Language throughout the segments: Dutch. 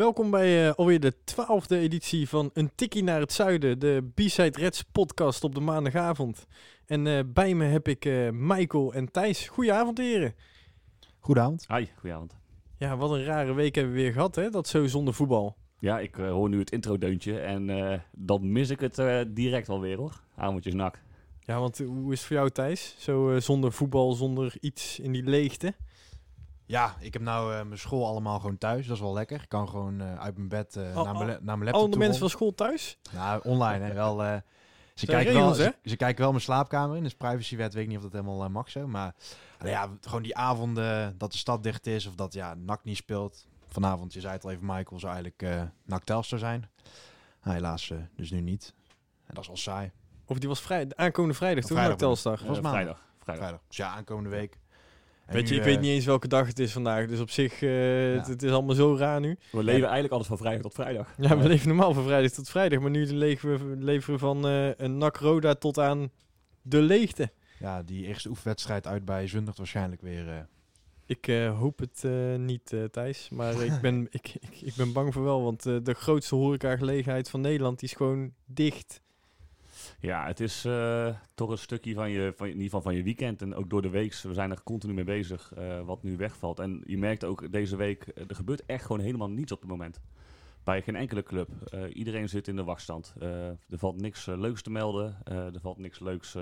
Welkom bij eh, alweer de twaalfde editie van Een Tikkie naar het Zuiden, de B-Side Reds podcast op de maandagavond. En eh, bij me heb ik eh, Michael en Thijs. Goedenavond heren. Goedenavond. Hi, goedenavond. Ja, wat een rare week hebben we weer gehad hè, dat zo zonder voetbal. Ja, ik hoor nu het introdeuntje en eh, dan mis ik het eh, direct alweer hoor. Avondjes nak. Ja, want hoe is het voor jou Thijs? Zo zonder voetbal, zonder iets in die leegte. Ja, ik heb nou eh, mijn school allemaal gewoon thuis. Dat is wel lekker. Ik kan gewoon eh, uit mijn bed eh, Al- naar, mijn, al- la- naar mijn laptop Alle mensen van school thuis? Nou, online hè. Wel, eh, ze, kijken regels, wel, hè? ze, ze kijken wel mijn slaapkamer in. Dus privacywet weet ik niet of dat helemaal mag zo. Maar nou ja, gewoon die avonden dat de stad dicht is. Of dat ja, NAC niet speelt. Vanavond, je zei het al even Michael, zou eigenlijk eh NAC Telstar zijn. Nou, helaas eh, dus nu niet. En dat is wel saai. Of die was vrij, de aankomende vrijdag toen Vrijdag Telstar. was maandag. vrijdag. Vrijdag. Vrijdag. Dus ja, aankomende week. Weet je, ik weet eh, niet eens welke dag het is vandaag. Dus op zich, eh, het, het is allemaal zo raar nu. We leven eigenlijk alles van vrijdag tot vrijdag. Ja, we leven normaal van vrijdag tot vrijdag. Maar nu leven we, leven we van eh, een NAC Roda tot aan de leegte. Ja, die eerste oefenwedstrijd uit bij Zundert waarschijnlijk weer. Ik hoop het niet, Thijs. Maar ik, ben, ik, ik, ik ben bang voor wel. Want de grootste horecagelegenheid van Nederland die is gewoon dicht. Ja, het is eh, toch een stukje van je, van, in ieder geval van je weekend en ook door de week. We zijn er continu mee bezig eh, wat nu wegvalt. En je merkt ook deze week, eh, er gebeurt echt gewoon helemaal niets op het moment. Bij geen enkele club. Iedereen zit in de wachtstand. Er valt niks leuks te melden. Er valt niks leuks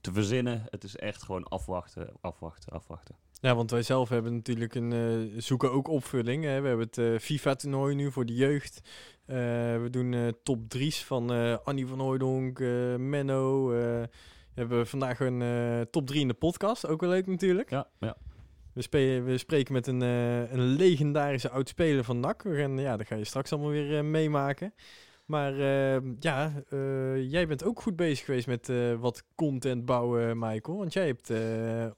te verzinnen. Het is echt gewoon afwachten, afwachten, afwachten. Ja, want wij zelf hebben natuurlijk een, zoeken ook opvulling. Hè. We hebben het FIFA-toernooi nu voor de jeugd. Eh, we doen eh, top 3's van eh, Annie van Hooijdonk, eh, Menno. we hebben vandaag een top 3 in de podcast. Ook wel leuk natuurlijk. Ja, ja. We, spe- we spreken met een, een legendarische oud-speler van NAC. We gaan, ja, dat ga je straks allemaal weer meemaken. Maar ja, jij bent ook goed bezig geweest met wat content bouwen, Michael. Want jij hebt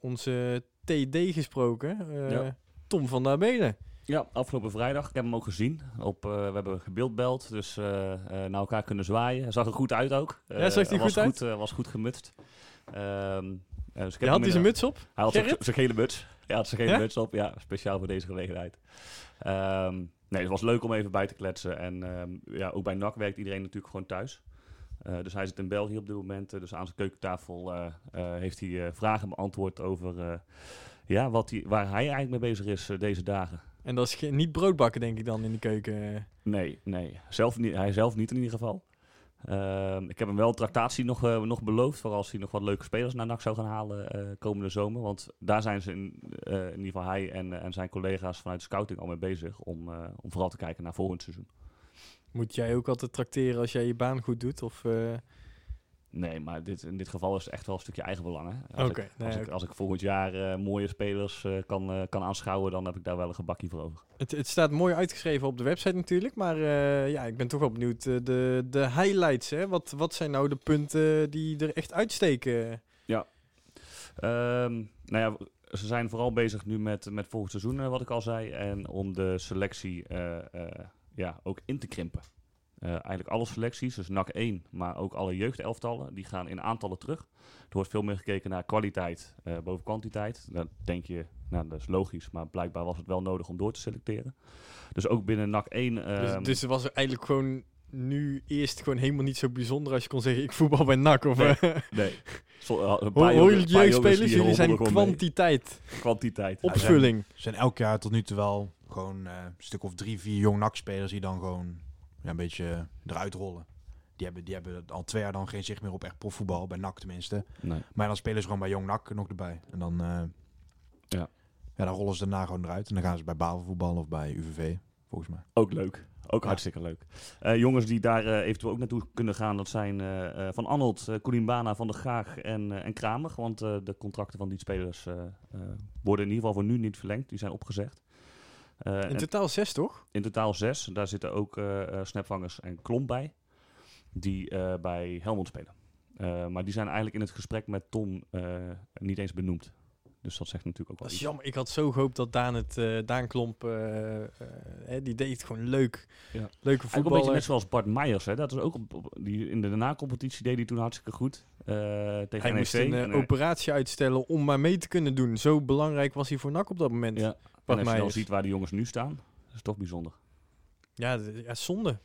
onze TD gesproken, Ja. Tom van der Belen. Ja, afgelopen vrijdag. Ik heb hem ook gezien. Op, eh, we hebben gebeeldbeld, dus eh eh, naar elkaar kunnen zwaaien. Hij zag er goed uit ook. Ja, zag hij hij goed was uit? Goed, was goed gemutst. Ehm, eh, dus ik heb Je had hij zijn muts op? Hij had zijn- gele muts. Ja, hij had zijn gele Ja? muts op. Ja, speciaal voor deze gelegenheid. Ehm, nee, het was leuk om even bij te kletsen. En ehm, ja, ook bij NAC werkt iedereen natuurlijk gewoon thuis. Dus hij zit in België op dit moment. dus aan zijn keukentafel heeft hij vragen beantwoord over ja, wat hij, waar hij eigenlijk mee bezig is deze dagen. En dat is niet broodbakken, denk ik dan, in de keuken. Nee, nee. Zelf niet, hij zelf niet in ieder geval. Ehm, ik heb hem wel tractatie nog, eh, nog beloofd. Voor als hij nog wat leuke spelers naar NAC zou gaan halen eh, komende zomer. Want daar zijn ze in, eh, in ieder geval hij en, eh, en zijn collega's vanuit de scouting al mee bezig. Om, eh, om vooral te kijken naar volgend seizoen. Moet jij ook altijd tracteren als jij je baan goed doet? Of, eh, Nee, maar dit, in dit geval is het echt wel een stukje eigenbelang. hè. Als, ik, nee, als, ik, oké. als ik volgend jaar eh, mooie spelers eh, kan, eh, kan aanschouwen, dan heb ik daar wel een gebakje voor over. Het, het staat mooi uitgeschreven op de website natuurlijk, maar ja, ik ben toch wel benieuwd. de, de highlights, hè? Wat, wat zijn nou de punten die er echt uitsteken? Ehm, nou ja, ze zijn vooral bezig nu met, met volgend seizoen, wat ik al zei. En om de selectie ja, ook in te krimpen. Eh, eigenlijk alle selecties, dus NAC 1, maar ook alle jeugdelftallen, die gaan in aantallen terug. Er wordt veel meer gekeken naar kwaliteit eh, boven kwantiteit. Dan denk je, nou dat is logisch, maar blijkbaar was het wel nodig om door te selecteren. Dus ook binnen NAC 1... dus, ehm, dus het was er eigenlijk gewoon nu eerst gewoon helemaal niet zo bijzonder als je kon zeggen, ik voetbal bij NAC. Of, Nee. eh, Nee. Hoor jullie jeugdspelers? Jullie zijn gewoon mee. kwantiteit, Kwantiteit. Ja, opvulling. Er zijn elk jaar tot nu toe wel gewoon eh, een stuk of drie, vier jong NAC-spelers die dan gewoon ja, een beetje eruit rollen. Die hebben, die hebben al twee jaar dan geen zicht meer op echt profvoetbal, bij NAC tenminste. Nee. Maar dan spelen ze gewoon bij jong NAC nog erbij. En dan, eh, Ja. ja, dan rollen ze daarna gewoon eruit. En dan gaan ze bij Bavel voetballen of bij UVV. volgens mij. Ook leuk. Ook Ja. hartstikke leuk. Eh, jongens die daar eh, eventueel ook naartoe kunnen gaan, dat zijn eh, eh, Van Arnold, uh, Koulimbana, Van der Gaag en, eh, en Kramer. Want eh, de contracten van die spelers eh, eh, worden in ieder geval voor nu niet verlengd. Die zijn opgezegd. Eh, In totaal zes, toch? in totaal zes. Daar zitten ook eh eh, Snapvangers en Klomp bij. Die bij Helmond spelen. Maar die zijn eigenlijk in het gesprek met Tom niet eens benoemd. Dus dat zegt natuurlijk ook wel Dat is iets. jammer. Ik had zo gehoopt dat Daan het, Daan Klomp, hè, die deed het gewoon leuk. Ja. Leuke Eigenlijk een beetje net zoals Bart Meijers. Hè? Dat is ook op, op- die, in de na-competitie deed hij toen hartstikke goed. tegen Hij NEC. moest een En, operatie uitstellen om maar mee te kunnen doen. Zo belangrijk was hij voor NAC op dat moment. ja. En als je dan ziet waar die jongens nu staan, dat is toch bijzonder. Ja, zonde.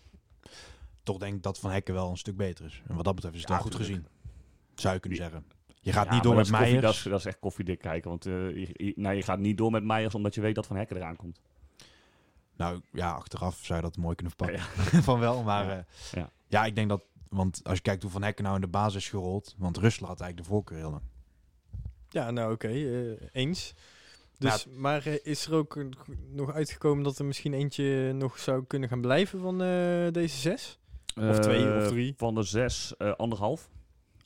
Toch denk ik dat Van Hekken wel een stuk beter is. En wat dat betreft is het Ja, wel goed gezien. Zou je kunnen zeggen. Je gaat Ja, niet door met koffie- Meijers. Dat is, dat is echt koffiedik kijken. Want eh, je, je- nou, je gaat niet door met Meijers omdat je weet dat Van Hekken eraan komt. Nou ja, achteraf zou je dat mooi kunnen Ja, verpakken. Van wel, maar Ja. ja. Ja. ja, ik denk dat... Want als je kijkt hoe Van Hekken nou in de basis is gerold... Want Rusland had eigenlijk de voorkeur heel lang. Ja, nou oké, eh, eens. Dus, maar eh, is er ook nog uitgekomen dat er misschien eentje nog zou kunnen gaan blijven van eh, deze zes? Of twee, of Eh, drie? Van de zes, eh, anderhalf.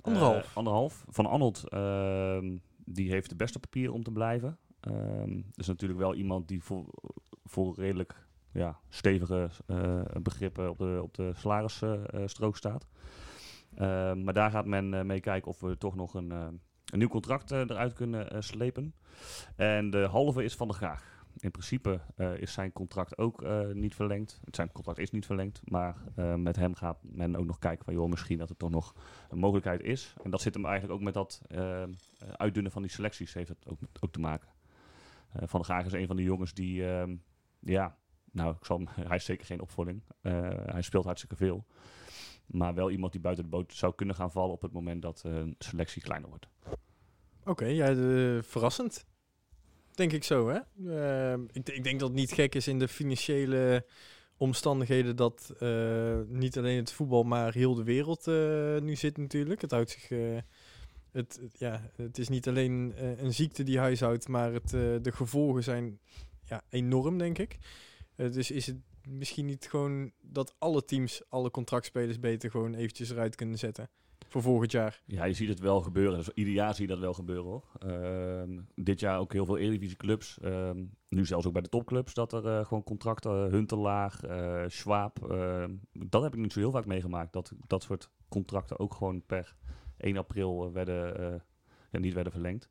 Anderhalf? Anderhalf. Van Arnold, ehm, die heeft de beste papieren om te blijven. Ehm dat is natuurlijk wel iemand die voor, voor redelijk ja, stevige eh, begrippen op de, op de salarisstrook staat. Ehm, maar daar gaat men eh, mee kijken of we toch nog een, eh, een nieuw contract eh, eruit kunnen eh, slepen. En de halve is van de Graag. In principe eh, is zijn contract ook niet verlengd. Zijn contract is niet verlengd, maar met hem gaat men ook nog kijken van joh, misschien dat er toch nog een mogelijkheid is. En dat zit hem eigenlijk ook met dat uitdunnen van die selecties heeft het ook, ook te maken. Van der Graag is een van die jongens die, ehm, ja, nou, ik zal, hij is zeker geen opvolging. Hij speelt hartstikke veel. Maar wel iemand die buiten de boot zou kunnen gaan vallen op het moment dat eh, een selectie kleiner wordt. Oké, de- verrassend. Denk ik zo, hè? Ehm, ik, ik denk dat het niet gek is in de financiële omstandigheden dat eh, niet alleen het voetbal, maar heel de wereld eh, nu zit natuurlijk. Het houdt zich... eh, het, ja, het is niet alleen eh, een ziekte die huishoudt, maar het, eh, de gevolgen zijn ja, enorm, denk ik. Eh, dus is het misschien niet gewoon dat alle teams, alle contractspelers beter gewoon eventjes eruit kunnen zetten voor volgend jaar? Ja, je ziet het wel gebeuren. Dus ieder jaar zie je dat wel gebeuren hoor. Ehm, dit jaar ook heel veel Eredivisie clubs. Ehm, nu zelfs ook bij de topclubs dat er eh, gewoon contracten, Huntelaar, eh Schwab. ehm, dat heb ik niet zo heel vaak meegemaakt. Dat dat soort contracten ook gewoon per 1 april eh, werden, eh, ja, niet werden verlengd.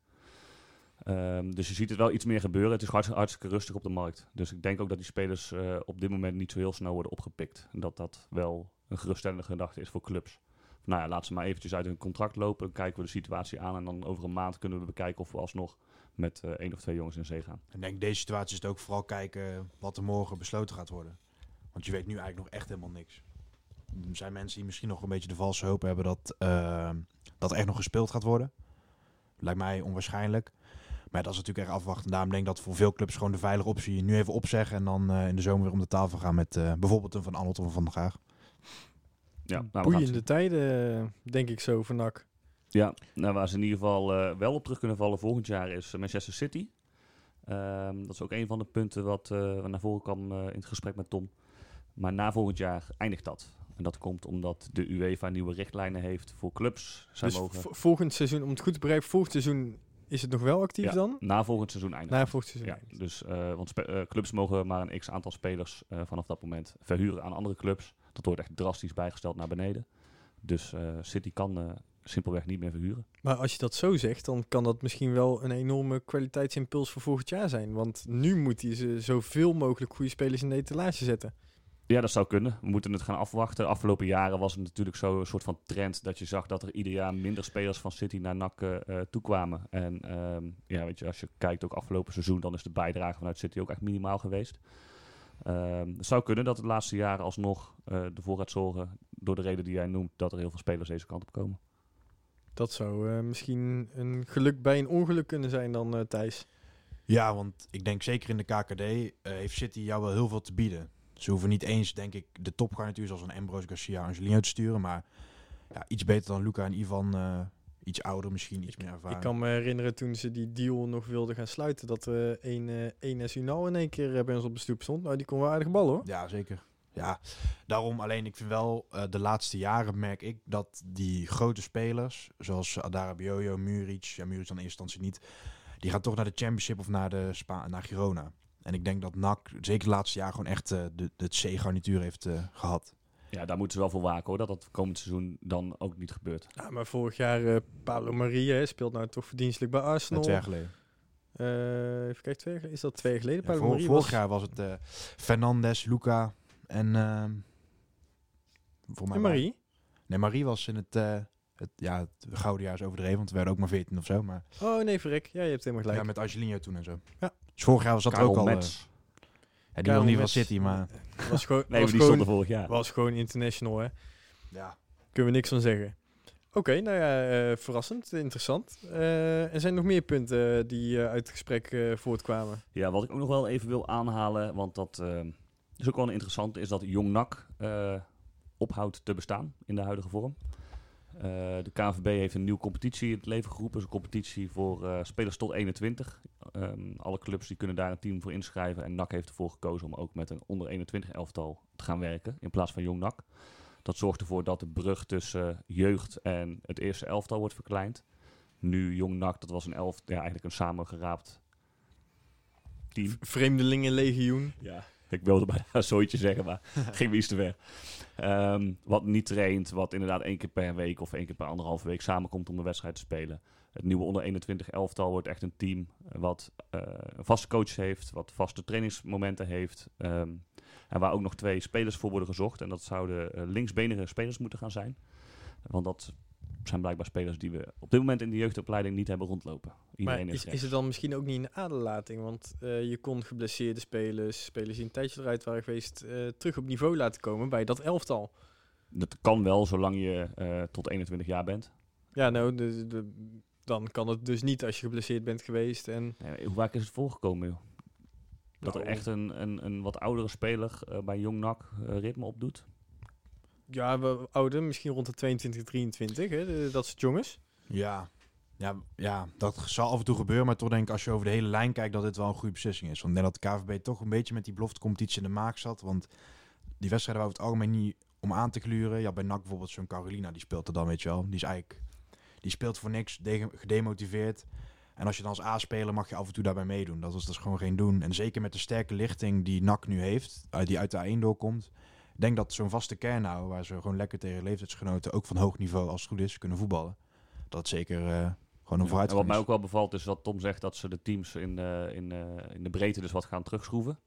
Ehm, dus je ziet het wel iets meer gebeuren. Het is hartstikke, rustig op de markt. Dus ik denk ook dat die spelers eh, op dit moment niet zo heel snel worden opgepikt. En dat dat wel een geruststellende gedachte is voor clubs nou ja, laat ze maar eventjes uit hun contract lopen. Kijken we de situatie aan. En dan over een maand kunnen we bekijken of we alsnog met eh één of twee jongens in zee gaan. En denk deze situatie is het ook vooral kijken wat er morgen besloten gaat worden. Want je weet nu eigenlijk nog echt helemaal niks. Er zijn mensen die misschien nog een beetje de valse hoop hebben dat, eh, dat echt nog gespeeld gaat worden. Lijkt mij onwaarschijnlijk. Maar dat is natuurlijk echt afwachten. Daarom denk ik dat voor veel clubs gewoon de veilige optie nu even opzeggen. En dan eh, in de zomer weer om de tafel gaan met eh, bijvoorbeeld een Van Arnold of Van der Graag. Ja, nou, we gaan het Boeiende tijden, eh, denk ik zo, voor NAC. Ja, nou, waar ze in ieder geval eh, wel op terug kunnen vallen volgend jaar is Manchester City. Ehm, dat is ook een van de punten wat eh, naar voren kwam eh, in het gesprek met Tom. Maar na volgend jaar eindigt dat. En dat komt omdat de UEFA nieuwe richtlijnen heeft voor clubs. Zij Dus mogen volgend seizoen, om het goed te begrijpen, volgend seizoen is het nog wel actief ja, dan? na volgend seizoen eindigt. Na volgend seizoen. Ja, dus, eh, want eh, clubs mogen maar een x aantal spelers eh, vanaf dat moment verhuren aan andere clubs. Dat wordt echt drastisch bijgesteld naar beneden. Dus City kan simpelweg niet meer verhuren. Maar als je dat zo zegt, dan kan dat misschien wel een enorme kwaliteitsimpuls voor volgend jaar zijn. Want nu moet hij ze zoveel mogelijk goede spelers in de etalage zetten. Ja, dat zou kunnen. We moeten het gaan afwachten. De afgelopen jaren was het natuurlijk zo een soort van trend dat je zag dat er ieder jaar minder spelers van City naar NAC eh, toekwamen. En ehm, ja, weet je, als je kijkt ook afgelopen seizoen, dan is de bijdrage vanuit City ook echt minimaal geweest. Ehm, het zou kunnen dat het de laatste jaren alsnog eh ervoor gaat zorgen, door de reden die jij noemt, dat er heel veel spelers deze kant op komen. Dat zou eh, misschien een geluk bij een ongeluk kunnen zijn dan, eh, Thijs. Ja, want ik denk zeker in de KKD eh, heeft City jou wel heel veel te bieden. Ze hoeven niet eens, denk ik, de topgarnituur zoals een Ambrose Garcia, Angelino te sturen. Maar ja, iets beter dan Luca en Ivan, eh, iets ouder misschien, iets meer ervaren. Ik kan me herinneren toen ze die deal nog wilden gaan sluiten, dat er een, eh een Unal in één keer eh, bij ons op de stoep stond. Nou, die kon wel aardig ballen hoor. Ja, zeker. Ja, daarom alleen, ik vind wel, eh, de laatste jaren merk ik dat die grote spelers, zoals Adara Bioyo, Muric, ja, Muric dan in eerste instantie niet, die gaan toch naar de Championship of naar, de Spa naar Girona. En ik denk dat NAC, zeker de laatste jaar, gewoon echt eh, de, de C-garnituur heeft eh, gehad. Ja, daar moeten ze wel voor waken hoor, dat dat komend seizoen dan ook niet gebeurt. Ja, maar vorig jaar eh Pablo Maria hè, speelt nou toch verdienstelijk bij Arsenal. twee jaar geleden. Eh, even kijken, twee, jaar- is dat twee jaar geleden? Ja, Maria vorig was- jaar was het eh Fernandes, Luca en... ehm voor mij en Marie? Nee, Marie was in het, eh, het, ja, het gouden jaar is overdreven, want we werden ook maar 14 of zo. Maar Oh nee, verrek. Ja, je hebt helemaal gelijk. ja, met Angelino toen en zo. Ja. Dus vorig jaar was dat Karel ook al... eh, Metz. ja, die Karel wil niet van. City, maar... was gewoon, Nee, was die gewoon, stond vorig jaar. was gewoon international, hè. Ja. Kunnen we niks van zeggen. Oké, nou ja, eh, verrassend, interessant. Eh, er zijn nog meer punten die eh, uit het gesprek eh, voortkwamen. Ja, wat ik ook nog wel even wil aanhalen, want dat eh, is ook wel een interessante, is dat Jong NAC eh, ophoudt te bestaan in de huidige vorm. Eh, de KNVB heeft een nieuwe competitie in het leven geroepen. Dat is een competitie voor eh, spelers tot 21. Ehm, alle clubs die kunnen daar een team voor inschrijven. En NAC heeft ervoor gekozen om ook met een onder 21 elftal te gaan werken in plaats van Jong NAC. Dat zorgt ervoor dat de brug tussen eh, jeugd en het eerste elftal wordt verkleind. Nu Jong NAC, dat was een elf, ja, eigenlijk een samengeraapt team. Vreemdelingenlegioen. Ja, ik wilde bijna zooitje zeggen, maar ging iets te ver. Ehm, wat niet traint, wat inderdaad één keer per week of één keer per anderhalve week samenkomt om een wedstrijd te spelen. Het nieuwe onder 21 elftal wordt echt een team eh, wat eh, een vaste coach heeft, wat vaste trainingsmomenten heeft. ehm, en waar ook nog twee spelers voor worden gezocht. En dat zouden eh, linksbenige spelers moeten gaan zijn. Want dat zijn blijkbaar spelers die we op dit moment in de jeugdopleiding niet hebben rondlopen. Iedereen Maar is, het dan misschien ook niet een aderlating? Want eh, je kon geblesseerde spelers, spelers die een tijdje eruit waren geweest, eh, terug op niveau laten komen bij dat elftal. Dat kan wel, zolang je eh, tot 21 jaar bent. Ja, nou, de, de- dan kan het dus niet als je geblesseerd bent geweest. En Nee, hoe vaak is het voorgekomen, joh? Dat er Nou, echt een, een, een wat oudere speler eh, bij Jong NAC ritme opdoet? ja, we ouder, misschien rond de 22, 23, hè, de- dat soort jongens. Ja. Ja, ja, dat zal af en toe gebeuren. Maar toch denk ik als je over de hele lijn kijkt dat dit wel een goede beslissing is. Want denk dat de KVB toch een beetje met die beloftecompetitie in de maak zat. Want die wedstrijden waren over het algemeen niet om aan te gluren. Ja, bij NAC bijvoorbeeld zo'n Carolina, die speelt er dan, weet je wel. Die is eigenlijk, die speelt voor niks, de- gedemotiveerd. En als je dan als A-speler mag je af en toe daarbij meedoen. Dat is, dat is gewoon geen doen. En zeker met de sterke lichting die NAC nu heeft, die uit de A1 doorkomt. Ik denk dat zo'n vaste kern nou, waar ze gewoon lekker tegen leeftijdsgenoten, ook van hoog niveau als het goed is, kunnen voetballen. Dat zeker eh, gewoon een en wat mij ook wel bevalt is wat Tom zegt, dat ze de teams in, eh, in, eh, in de breedte dus wat gaan terugschroeven.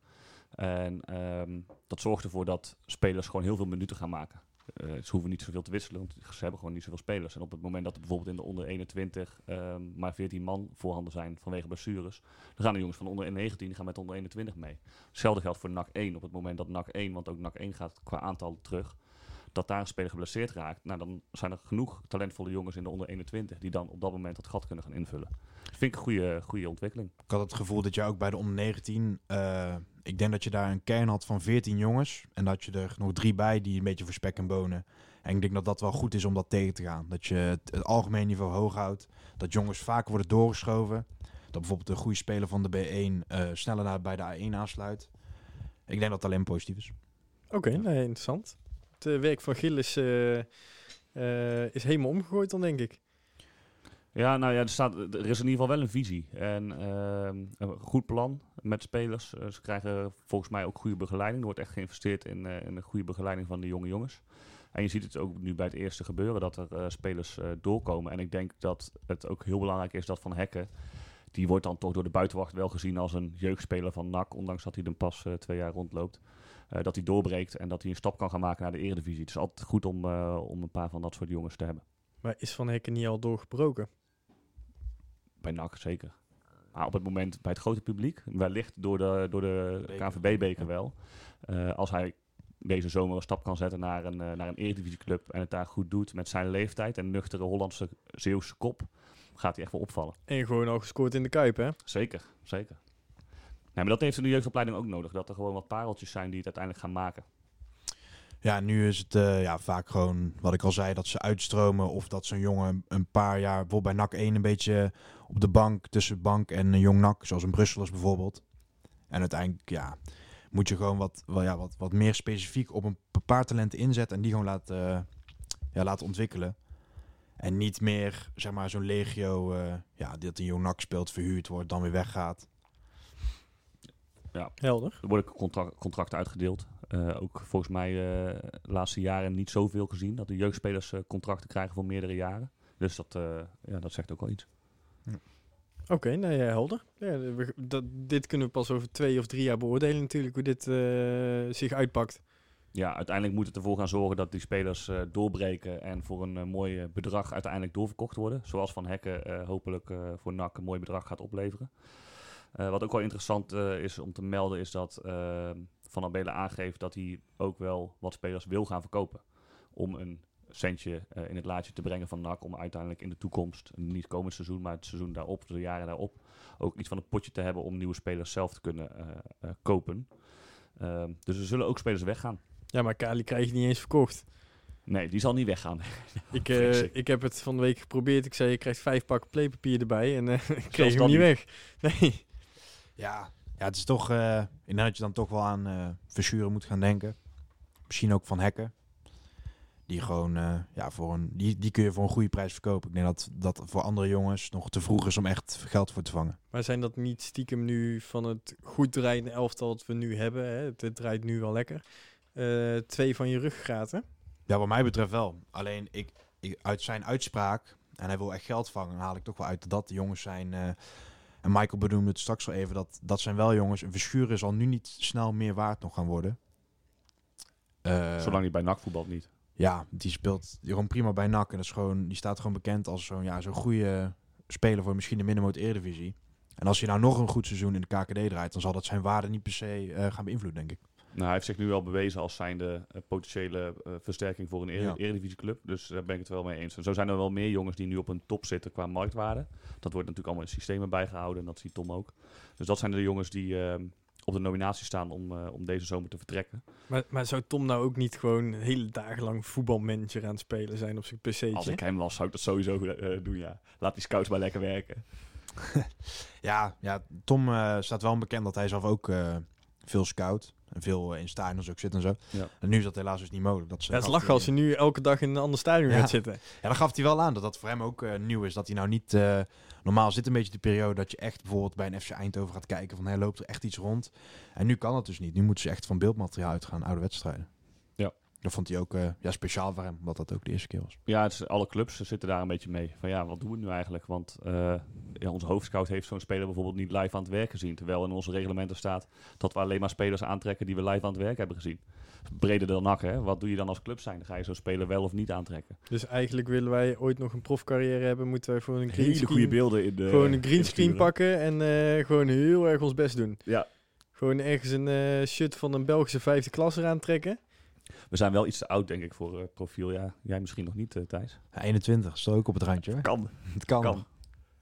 En ehm, dat zorgt ervoor dat spelers gewoon heel veel minuten gaan maken. Eh, ze hoeven niet zoveel te wisselen, want ze hebben gewoon niet zoveel spelers. En op het moment dat er bijvoorbeeld in de onder 21 ehm, maar 14 man voorhanden zijn vanwege blessures, dan gaan de jongens van onder 19 die gaan met onder 21 mee. Hetzelfde geldt voor NAC 1. Op het moment dat NAC 1, want ook NAC 1 gaat qua aantal terug, dat daar een speler geblesseerd raakt, nou, dan zijn er genoeg talentvolle jongens in de onder 21 die dan op dat moment dat gat kunnen gaan invullen. Dat vind ik een goede, goede ontwikkeling. Ik had het gevoel dat je ook bij de onder 19, eh, ik denk dat je daar een kern had van 14 jongens. En dat je er nog drie bij die een beetje voor spek en bonen. En ik denk dat dat wel goed is om dat tegen te gaan. Dat je het, het algemeen niveau hoog houdt. Dat jongens vaak worden doorgeschoven. Dat bijvoorbeeld een goede speler van de B1 eh, sneller naar, bij de A1 aansluit. Ik denk dat het alleen positief is. Oké, nee, interessant. Het eh, werk van Gilles eh, eh, is helemaal omgegooid dan, denk ik. Ja, nou ja, er, staat, er is in ieder geval wel een visie. En ehm, een goed plan met spelers. Ze krijgen volgens mij ook goede begeleiding. Er wordt echt geïnvesteerd in, in een goede begeleiding van de jonge jongens. En je ziet het ook nu bij het eerste gebeuren dat er spelers doorkomen. En ik denk dat het ook heel belangrijk is dat Van Hekken... die wordt dan toch door de buitenwacht wel gezien als een jeugdspeler van NAC... ondanks dat hij er pas eh, twee jaar rondloopt. Eh, dat hij doorbreekt en dat hij een stap kan gaan maken naar de eredivisie. Het is altijd goed om, eh, om een paar van dat soort jongens te hebben. Maar is Van Hekken niet al doorgebroken? Bij NAC zeker. Maar op het moment bij het grote publiek, wellicht door de, door de Beker. KNVB-beker wel. Eh, als hij deze zomer een stap kan zetten naar een, naar een eredivisieclub en het daar goed doet met zijn leeftijd en nuchtere Hollandse Zeeuwse kop, gaat hij echt wel opvallen. En gewoon al gescoord in de Kuip, hè? Zeker, zeker. Nee, maar dat heeft de jeugdopleiding ook nodig. Dat er gewoon wat pareltjes zijn die het uiteindelijk gaan maken. Ja, nu is het eh, ja, vaak gewoon wat ik al zei, dat ze uitstromen. Of dat zo'n jongen een paar jaar, bijvoorbeeld bij NAC 1, een beetje op de bank, tussen bank en een jong NAC, zoals een Brusselers bijvoorbeeld. En uiteindelijk, ja, moet je gewoon wat, wel, ja, wat, wat meer specifiek op een paar talenten inzetten en die gewoon laten, eh, ja, laten ontwikkelen. En niet meer, zeg maar, zo'n legio, eh, ja, dat een jong NAC speelt, verhuurd wordt, dan weer weggaat. Helder. Er worden contract, contracten uitgedeeld. Eh, ook volgens mij eh, de laatste jaren niet zoveel gezien dat de jeugdspelers eh, contracten krijgen voor meerdere jaren. Dus dat, eh, ja, dat zegt ook wel iets. Oké, nou ja, helder. Ja, we- dat, dit kunnen we pas over twee of drie jaar beoordelen natuurlijk, hoe dit eh, zich uitpakt. Ja, uiteindelijk moet het ervoor gaan zorgen dat die spelers eh, doorbreken en voor een eh, mooi eh, bedrag uiteindelijk doorverkocht worden. Zoals Van Hekken hopelijk voor NAC een mooi bedrag gaat opleveren. Wat ook wel interessant is om te melden is dat Van Abelen aangeeft dat hij ook wel wat spelers wil gaan verkopen. Om een centje in het laadje te brengen van NAC om uiteindelijk in de toekomst, niet komend seizoen, maar het seizoen daarop, de jaren daarop, ook iets van een potje te hebben om nieuwe spelers zelf te kunnen kopen. Ehm, dus er zullen ook spelers weggaan. Ja, maar Kali krijg je niet eens verkocht. Nee, die zal niet weggaan. Ik, eh, ik. heb het van de week geprobeerd. Ik zei, je krijgt vijf pakken playpapier erbij. En eh, ik kreeg hem niet weg. Nee. Ja, ja het is toch, eh ik denk dat je dan toch wel aan eh Verschuren moet gaan denken. Misschien ook van Hekken. Die gewoon, eh, ja, voor een, die, die kun je voor een goede prijs verkopen. Ik denk dat dat voor andere jongens nog te vroeg is om echt geld voor te vangen. Maar zijn dat niet stiekem nu van het goed draaiende elftal dat we nu hebben? Hè? Het, het draait nu wel lekker. Eh, twee van je ruggraten. Ja, wat mij betreft wel. Alleen ik, ik, uit zijn uitspraak, en hij wil echt geld vangen, dan haal ik toch wel uit dat de jongens zijn. eh, en Michael benoemde het straks al even, dat, dat zijn wel jongens. Een Verschuren zal nu niet snel meer waard nog gaan worden. Eh, Zolang hij bij NAC voetbalt niet. Ja, die speelt gewoon prima bij NAC. En dat is gewoon, die staat gewoon bekend als zo'n ja, zo'n goede speler voor misschien de middenmoot Eredivisie. En als hij nou nog een goed seizoen in de KKD draait, dan zal dat zijn waarde niet per se eh, gaan beïnvloeden, denk ik. Nou, hij heeft zich nu wel bewezen als zijnde uh, potentiële uh, versterking voor een eredivisieclub. Dus daar ben ik het wel mee eens. En zo zijn er wel meer jongens die nu op een top zitten qua marktwaarde. Dat wordt natuurlijk allemaal in systemen bijgehouden en dat ziet Tom ook. Dus dat zijn de jongens die eh, op de nominatie staan om, uh, om deze zomer te vertrekken. Maar, maar zou Tom nou ook niet gewoon hele dagen lang voetbalmanager aan het spelen zijn op zijn pc'tje? Als ik hem was, zou ik dat sowieso uh, doen, ja. Laat die scouts maar lekker werken. ja, ja, Tom uh, staat wel bekend dat hij zelf ook uh, veel scout. En veel in stadions ook zit en zo. Ja. En nu is dat helaas dus niet mogelijk. Dat ja, het is lachen als hij nu elke dag in een ander stadion Ja. gaat zitten. Ja, dan gaf hij wel aan dat dat voor hem ook uh, nieuw is. Dat hij nou niet... Uh, normaal zit een beetje de periode dat je echt bijvoorbeeld bij een FC Eindhoven gaat kijken van... Hij loopt er echt iets rond. En nu kan dat dus niet. Nu moeten ze echt van beeldmateriaal uitgaan, oude wedstrijden. Dat vond hij ook uh, ja, speciaal voor hem, omdat dat ook de eerste keer was. Ja, het is, alle clubs zitten daar een beetje mee. Van ja, wat doen we nu eigenlijk? Want uh, ja, onze hoofdscout heeft zo'n speler bijvoorbeeld niet live aan het werk gezien. Terwijl in onze reglementen staat dat we alleen maar spelers aantrekken die we live aan het werk hebben gezien. Breder dan nak, hè? Wat doe je dan als club zijn? Dan ga je zo'n speler wel of niet aantrekken. Dus eigenlijk willen wij ooit nog een profcarrière hebben, moeten wij voor een green screen, goede beelden in de. gewoon een green screen pakken en uh, gewoon heel erg ons best doen. Ja. Gewoon ergens een uh, shirt van een Belgische vijfde klasse aantrekken. We zijn wel iets te oud, denk ik, voor uh, profiel. Ja, jij misschien nog niet, uh, Thijs. Ja, 21, staat ook op het randje. Hè? Kan. Het kan. kan.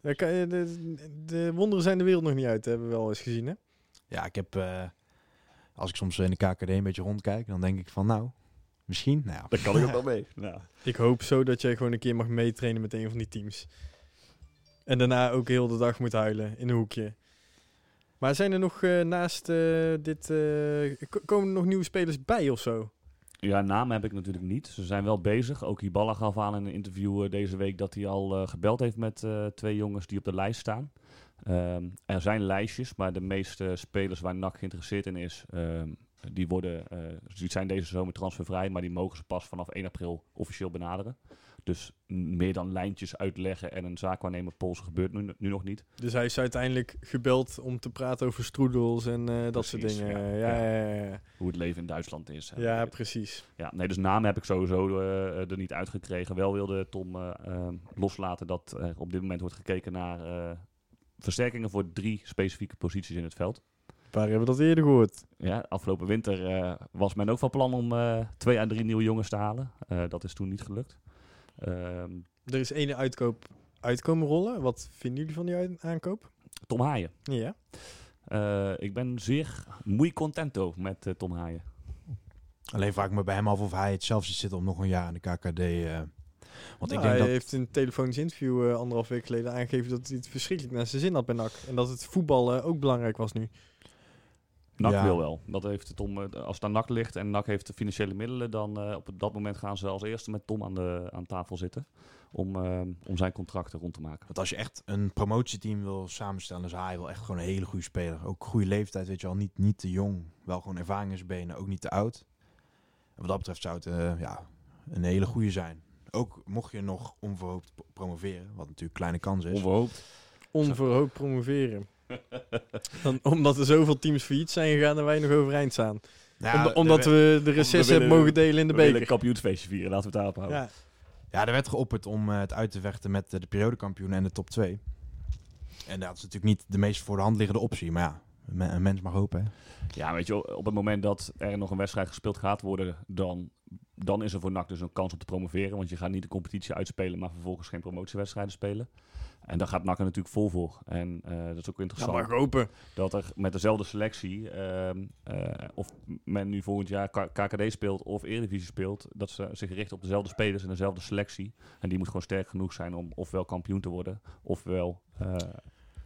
Ja, de, de, wonderen zijn de wereld nog niet uit, hebben we wel eens gezien, hè? Ja, ik heb... Uh, als ik soms in de KKD een beetje rondkijk, dan denk ik van nou, misschien. Nou, ja. Daar kan ik ook wel mee. Nou. Ik hoop zo dat jij gewoon een keer mag meetrainen met een van die teams. En daarna ook heel de dag moet huilen in een hoekje. Maar zijn er nog uh, naast uh, dit... Uh, komen er nog nieuwe spelers bij of zo? Ja, namen heb ik natuurlijk niet. Ze zijn wel bezig. Ook Hiballa gaf aan in een interview uh, deze week dat hij al uh, gebeld heeft met uh, twee jongens die op de lijst staan. Um, er zijn lijstjes, maar de meeste spelers waar NAC geïnteresseerd in is, um, die, worden, die zijn deze zomer transfervrij, maar die mogen ze pas vanaf 1 april officieel benaderen. Dus meer dan lijntjes uitleggen en een zaakwaarnemer polsen gebeurt nu, nu, nog niet. Dus hij is uiteindelijk gebeld om te praten over stroedels en uh, dat precies, soort dingen. Ja ja, ja, Hoe het leven in Duitsland is. Ja, ja precies. Ja, nee, dus namen heb ik sowieso uh, er niet uitgekregen. Wel wilde Tom uh, loslaten dat er op dit moment wordt gekeken naar versterkingen voor drie specifieke posities in het veld. Waar hebben we dat eerder gehoord? Ja, afgelopen winter was men ook van plan om twee à drie nieuwe jongens te halen. Dat is toen niet gelukt. Um, er is één uitkoop uitkomen rollen. Wat vinden jullie van die aankoop? Tom Haaien. Ja. ik ben zeer muy contento met Tom Haaien. Alleen vraag ik me bij hem af of hij het zelf ziet zitten om nog een jaar in de KKD... eh, want ik Nou, denk hij dat... heeft in een telefonisch interview eh, anderhalf week geleden aangegeven dat hij het verschrikkelijk naar zijn zin had bij NAC. En dat het voetbal eh, ook belangrijk was nu. NAC Ja. wil wel. Dat heeft het om, eh, als het aan NAC ligt en NAC heeft de financiële middelen, dan eh, op dat moment gaan ze als eerste met Tom aan, de, aan tafel zitten. Om, eh, om zijn contracten rond te maken. Want als je echt een promotieteam wil samenstellen, is hij wel echt gewoon een hele goede speler. Ook goede leeftijd, weet je wel. Niet, niet te jong, wel gewoon ervaring in zijn benen, ook niet te oud. En wat dat betreft zou het eh, ja, een hele goede zijn. Ook mocht je nog onverhoopt pro- promoveren, wat natuurlijk kleine kans is. Onverhoopt. Onverhoopt promoveren. Dan, omdat er zoveel teams failliet zijn gegaan en wij nog overeind staan. Nou Om- omdat we de recess willen- hebben mogen delen in de We beker. kampioensfeestje vieren, laten we het daarop houden. Ja. ja, er werd geopperd om eh, het uit te vechten met eh, de periodekampioen en de top 2. En dat is natuurlijk niet de meest voor de hand liggende optie. Maar ja, een me- een mens mag hopen. Hè. Ja, weet je, op het moment dat er nog een wedstrijd gespeeld gaat worden, dan, dan is er voor NAC dus een kans om te promoveren. Want je gaat niet de competitie uitspelen, maar vervolgens geen promotiewedstrijden spelen. En daar gaat NAC er natuurlijk vol voor. En eh, dat is ook Ja, interessant. mag hopen. dat er met dezelfde selectie, ehm, eh, of men nu volgend jaar KKD speelt of Eredivisie speelt, dat ze zich richten op dezelfde spelers en dezelfde selectie. En die moet gewoon sterk genoeg zijn om ofwel kampioen te worden, ofwel eh,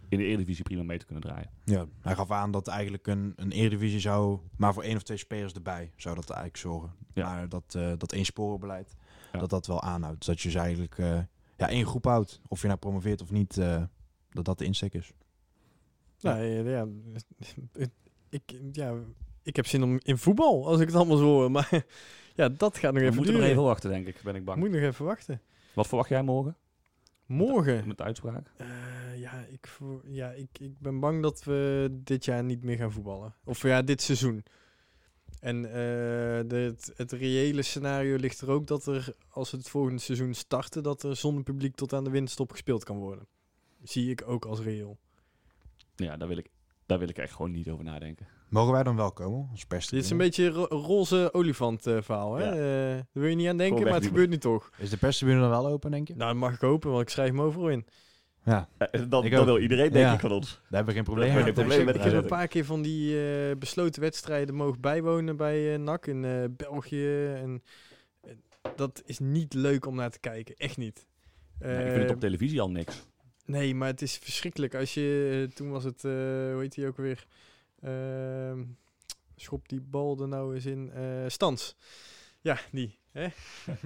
in de Eredivisie prima mee te kunnen draaien. Ja, hij gaf aan dat eigenlijk een, een Eredivisie zou, maar voor één of twee spelers erbij, zou dat eigenlijk zorgen. Ja. Maar dat, eh dat één sporenbeleid, Ja. dat dat wel aanhoudt. Dus dat je dus eigenlijk eh, ja, één groep houdt. Of je nou promoveert of niet, eh, dat dat de insteek is. Nou, ja, ja, ik, ja, ik heb zin om in voetbal, als ik het allemaal zo hoor. Maar ja, dat gaat nog We even moeten nog duren. even wachten, denk ik, ben ik bang. Moet nog even wachten. Wat verwacht jij morgen Morgen. met de uitspraak? Eh, ja, ik, voor- ja ik, ik ben bang dat we dit jaar niet meer gaan voetballen. Of ja, dit seizoen. En eh, de, het, het reële scenario ligt er ook dat er, als we het volgende seizoen starten, dat er zonder publiek tot aan de winterstop gespeeld kan worden. Zie ik ook als reëel. Ja, daar wil ik, daar wil ik echt gewoon niet over nadenken. Mogen wij dan wel komen als pers? Dit is een beetje een ro- roze olifant eh, verhaal. Hè? Ja. Eh, daar wil je niet aan denken, maar het gebeurt nu toch. Is de perstribune dan wel open, denk je? Nou, dat mag ik hopen, want ik schrijf hem overal in. Ja, Eh, dat, Ik dat ook. wil iedereen, denk Ja. ik, van ons. daar hebben we geen probleem hebben we mee. geen probleem met ik heb een paar keer van die eh, besloten wedstrijden mogen bijwonen bij eh NAC in eh, België. En eh, dat is niet leuk om naar te kijken. Echt niet. Ja, ik vind het Eh, op televisie al niks. Nee, maar het is verschrikkelijk. Als je, eh, toen was het, eh, hoe heet die ook weer? Ehm, schop die bal er nou eens in. eh Stans. Ja, die. Hè?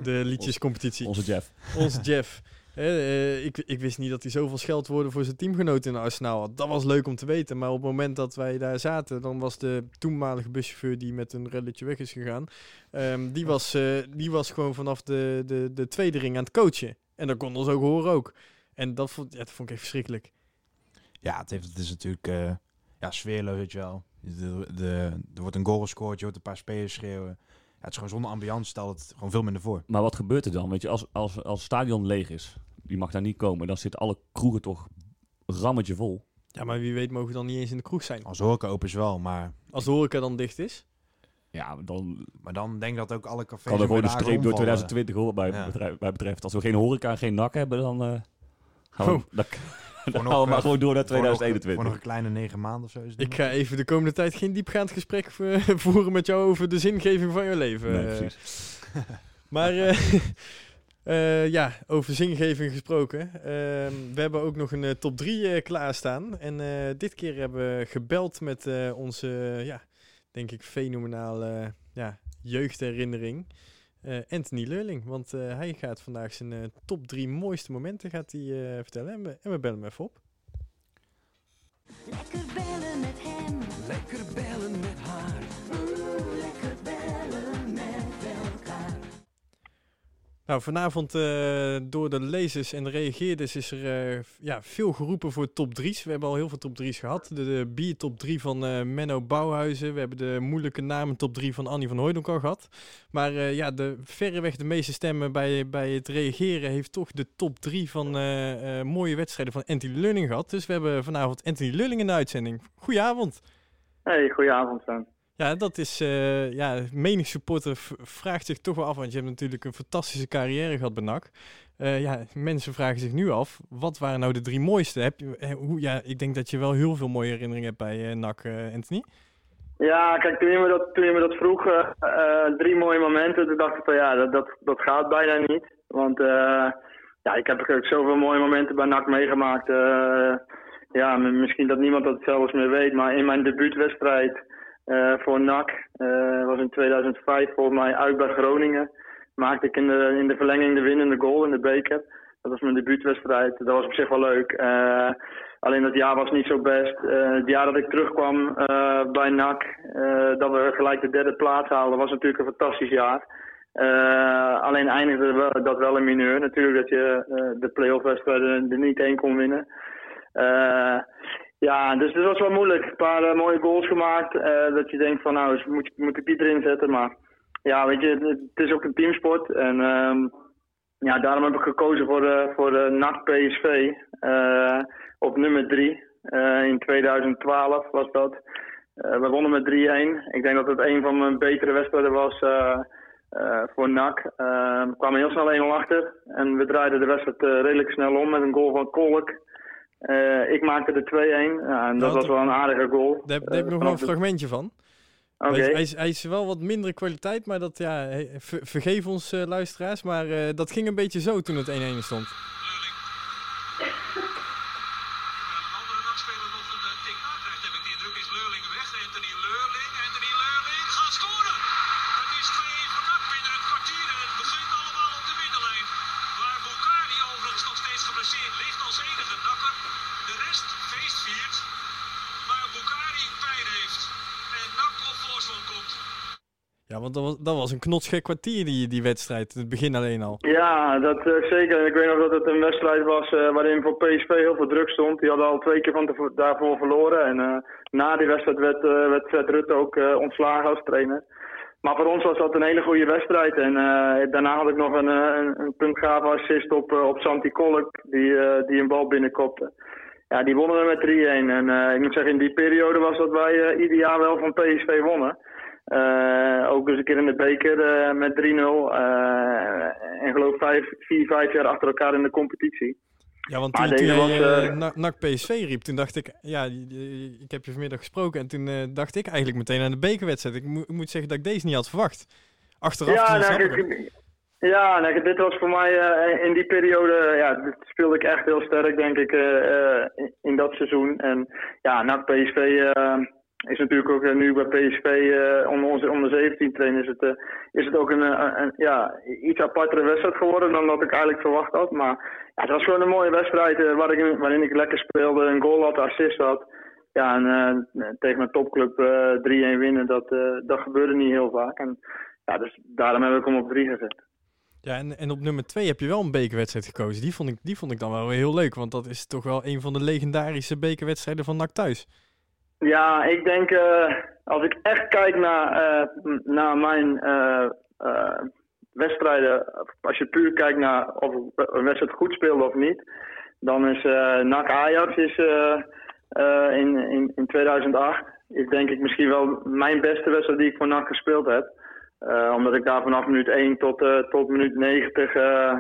De liedjescompetitie. Onze Jeff. Onze Jeff. Eh, ik, ik wist niet dat hij zoveel scheldwoorden voor zijn teamgenoten in Arsenaal had. Dat was leuk om te weten. Maar op het moment dat wij daar zaten, dan was de toenmalige buschauffeur die met een relletje weg is gegaan. ehm, die, was, eh, die was gewoon vanaf de, de, de tweede ring aan het coachen. En dat kon ons ook horen ook. En dat vond, ja, dat vond ik echt verschrikkelijk. Ja, het, heeft, het is natuurlijk eh, ja, sfeerloos, weet je wel. De, de, er wordt een goal gescoord, je hoort een paar spelers schreeuwen. Het is gewoon zonder ambiance, stelt het gewoon veel minder voor. Maar wat gebeurt er dan? Weet je, als, als, als het stadion leeg is, die mag daar niet komen, dan zitten alle kroegen toch rammetje vol. Ja, maar wie weet mogen we dan niet eens in de kroeg zijn. Als horeca open is wel, maar, Als de horeca dan dicht is. Ja, dan maar dan denk ik dat ook alle cafés... kan er en gewoon een streep door omvallen. 2020 hoor, bij, Ja. bedrijf, bij betreft. Als we geen horeca en geen nak hebben, dan eh, gaan we, Oh. dan, dan nog, gaan we maar eh, gewoon door naar Voor nog- 2021. Voor nog een kleine negen maanden of zo is het Ik ga even de komende tijd geen diepgaand gesprek vo- voeren met jou over de zingeving van je leven. nee, Eh, precies. Maar eh, eh, ja, over zingeving gesproken. Ehm, we hebben ook nog een eh, top 3 klaarstaan. En eh, dit keer hebben we gebeld met eh, onze, ja, denk ik, fenomenale ja, jeugdherinnering. Eh, Anthony Leurling. Want eh, hij gaat vandaag zijn eh, top 3 mooiste momenten gaat hij, eh, vertellen. En we, en we bellen hem even op. Lekker bellen met hem. Lekker bellen met haar. Nou, vanavond eh, door de lezers en de reageerders is er eh, ja, veel geroepen voor top 3's. We hebben al heel veel top 3's gehad. De, de bier top 3 van eh, Menno Bouwhuizen. We hebben de moeilijke namen top 3 van Annie van Hooydonk al gehad. Maar ja, de, verreweg de meeste stemmen bij, bij het reageren heeft toch de top 3 van mooie wedstrijden van Anthony Lulling gehad. Dus we hebben vanavond Anthony Lulling in de uitzending. Goedenavond. Hey, goedenavond Sven. Ja, dat is, eh ja, menig supporter vraagt zich toch wel af, want je hebt natuurlijk een fantastische carrière gehad bij NAC. Eh, ja, mensen vragen zich nu af, wat waren nou de drie mooiste? Heb je, eh, hoe, ja, ik denk dat je wel heel veel mooie herinneringen hebt bij eh, NAC, Anthony. Ja, kijk, toen je me dat, toen je me dat vroeg, drie mooie momenten, toen dacht ik van ja, dat, dat, dat gaat bijna niet. Want ja, ik heb ook zoveel mooie momenten bij NAC meegemaakt. ja, misschien dat niemand dat zelfs meer weet, maar in mijn debuutwedstrijd voor NAC, eh, was in 2005 volgens mij uit bij Groningen, maakte ik in de, in de verlenging de winnende goal in de beker. Dat was mijn debuutwedstrijd. Dat was op zich wel leuk. Eh, alleen dat jaar was niet zo best. Eh, het jaar dat ik terugkwam eh, bij NAC, eh, dat we gelijk de derde plaats haalden, was natuurlijk een fantastisch jaar. Eh, alleen eindigde dat wel in mineur. Natuurlijk dat je eh, de play-off wedstrijden er niet één kon winnen. Ja, dus het was wel moeilijk. Een paar eh, mooie goals gemaakt. eh, dat je denkt van nou, moet, moet ik die erin zetten. Maar ja, weet je, het, is ook een teamsport. En ehm, ja, daarom heb ik gekozen voor, de voor de NAC PSV op nummer 3. in 2012 was dat. We wonnen met 3-1. Ik denk dat het een van mijn betere wedstrijden was voor NAC. Eh, we kwamen heel snel 1-0 achter. En we draaiden de wedstrijd redelijk snel om met een goal van Kolk. Eh, ik maakte de 2-1. Ja, en dat Nou, was wel een aardige goal. Daar heb, daar heb ik Eh, nog wel een fragmentje van. Oké. Hij, is- hij, is, hij is wel wat mindere kwaliteit, maar dat, ja, vergeef ons eh, luisteraars. Maar dat ging een beetje zo toen het 1-1 stond. Want dat was, dat was een knotsgek kwartier, die, die wedstrijd. Het begin alleen al. Ja, dat eh, zeker. Ik weet nog dat het een wedstrijd was eh, waarin voor PSV heel veel druk stond. Die hadden al twee keer van daarvoor verloren. En eh, na die wedstrijd werd, werd Fred Rutte ook ontslagen als trainer. Maar voor ons was dat een hele goede wedstrijd. En daarna had ik nog een, een, puntgave assist op, op Santi Kolk, die, die een bal binnenkopte. Ja, die wonnen we met 3-1. En ik moet zeggen, in die periode was dat wij ieder jaar wel van PSV wonnen. Eh, ook dus een keer in de beker eh, met 3-0. eh, en geloof 4, 5 jaar achter elkaar in de competitie. Ja, want Maar toen, toen jij NAC- PSV riep, toen dacht ik... Ja, ik heb je vanmiddag gesproken en toen dacht ik eigenlijk meteen aan de bekerwedstrijd. Ik, moet- ik moet zeggen dat ik deze niet had verwacht. Achteraf ja, nou, ik ja nou, dit was voor mij in die periode, ja, dit speelde ik echt heel sterk, denk ik, in- dat seizoen. En ja, na PSV is natuurlijk ook eh, nu bij PSV eh, onder onze onder 17 trainen is het, eh, is het ook een, ja, iets apartere wedstrijd geworden dan dat ik eigenlijk verwacht had. Maar ja, het was gewoon een mooie wedstrijd waar ik, waarin ik lekker speelde, een goal had, assist had. Ja, en tegen een topclub eh 3-1 winnen, dat, dat gebeurde niet heel vaak. En ja, dus daarom heb ik hem op 3 gezet. Ja, en, en op nummer 2 heb je wel een bekerwedstrijd gekozen. Die vond, ik, die vond ik dan wel heel leuk, want dat is toch wel een van de legendarische bekerwedstrijden van NAC thuis. Ja, ik denk eh, als ik echt kijk naar, eh, naar mijn eh, wedstrijden, als je puur kijkt naar of een wedstrijd goed speelde of niet, dan is NAC Ajax is, in, in, in 2008 is denk ik misschien wel mijn beste wedstrijd die ik voor NAC gespeeld heb. Omdat ik daar vanaf minuut 1 tot, tot minuut 90 eh,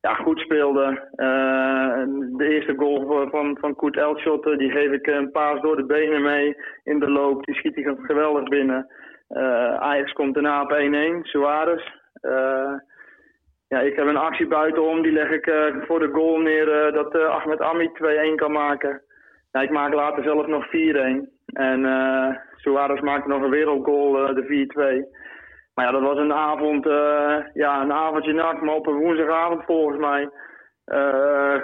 ja, goed speelde. Eh, de eerste goal van, van, Koet Elshot, eh, die geef ik een paas door de benen mee in de loop. Die schiet hij geweldig binnen. Eh, Ajax komt daarna op 1-1, Suarez. Ja, ik heb een actie buitenom, die leg ik eh, voor de goal neer eh, dat eh, Ahmed Ami 2-1 kan maken. Ja, ik maak later zelf nog 4-1. En eh Suarez maakte nog een wereldgoal, de 4-2. Ja, dat was een avond, eh, ja, een avondje nak, maar op een woensdagavond volgens mij. Eh,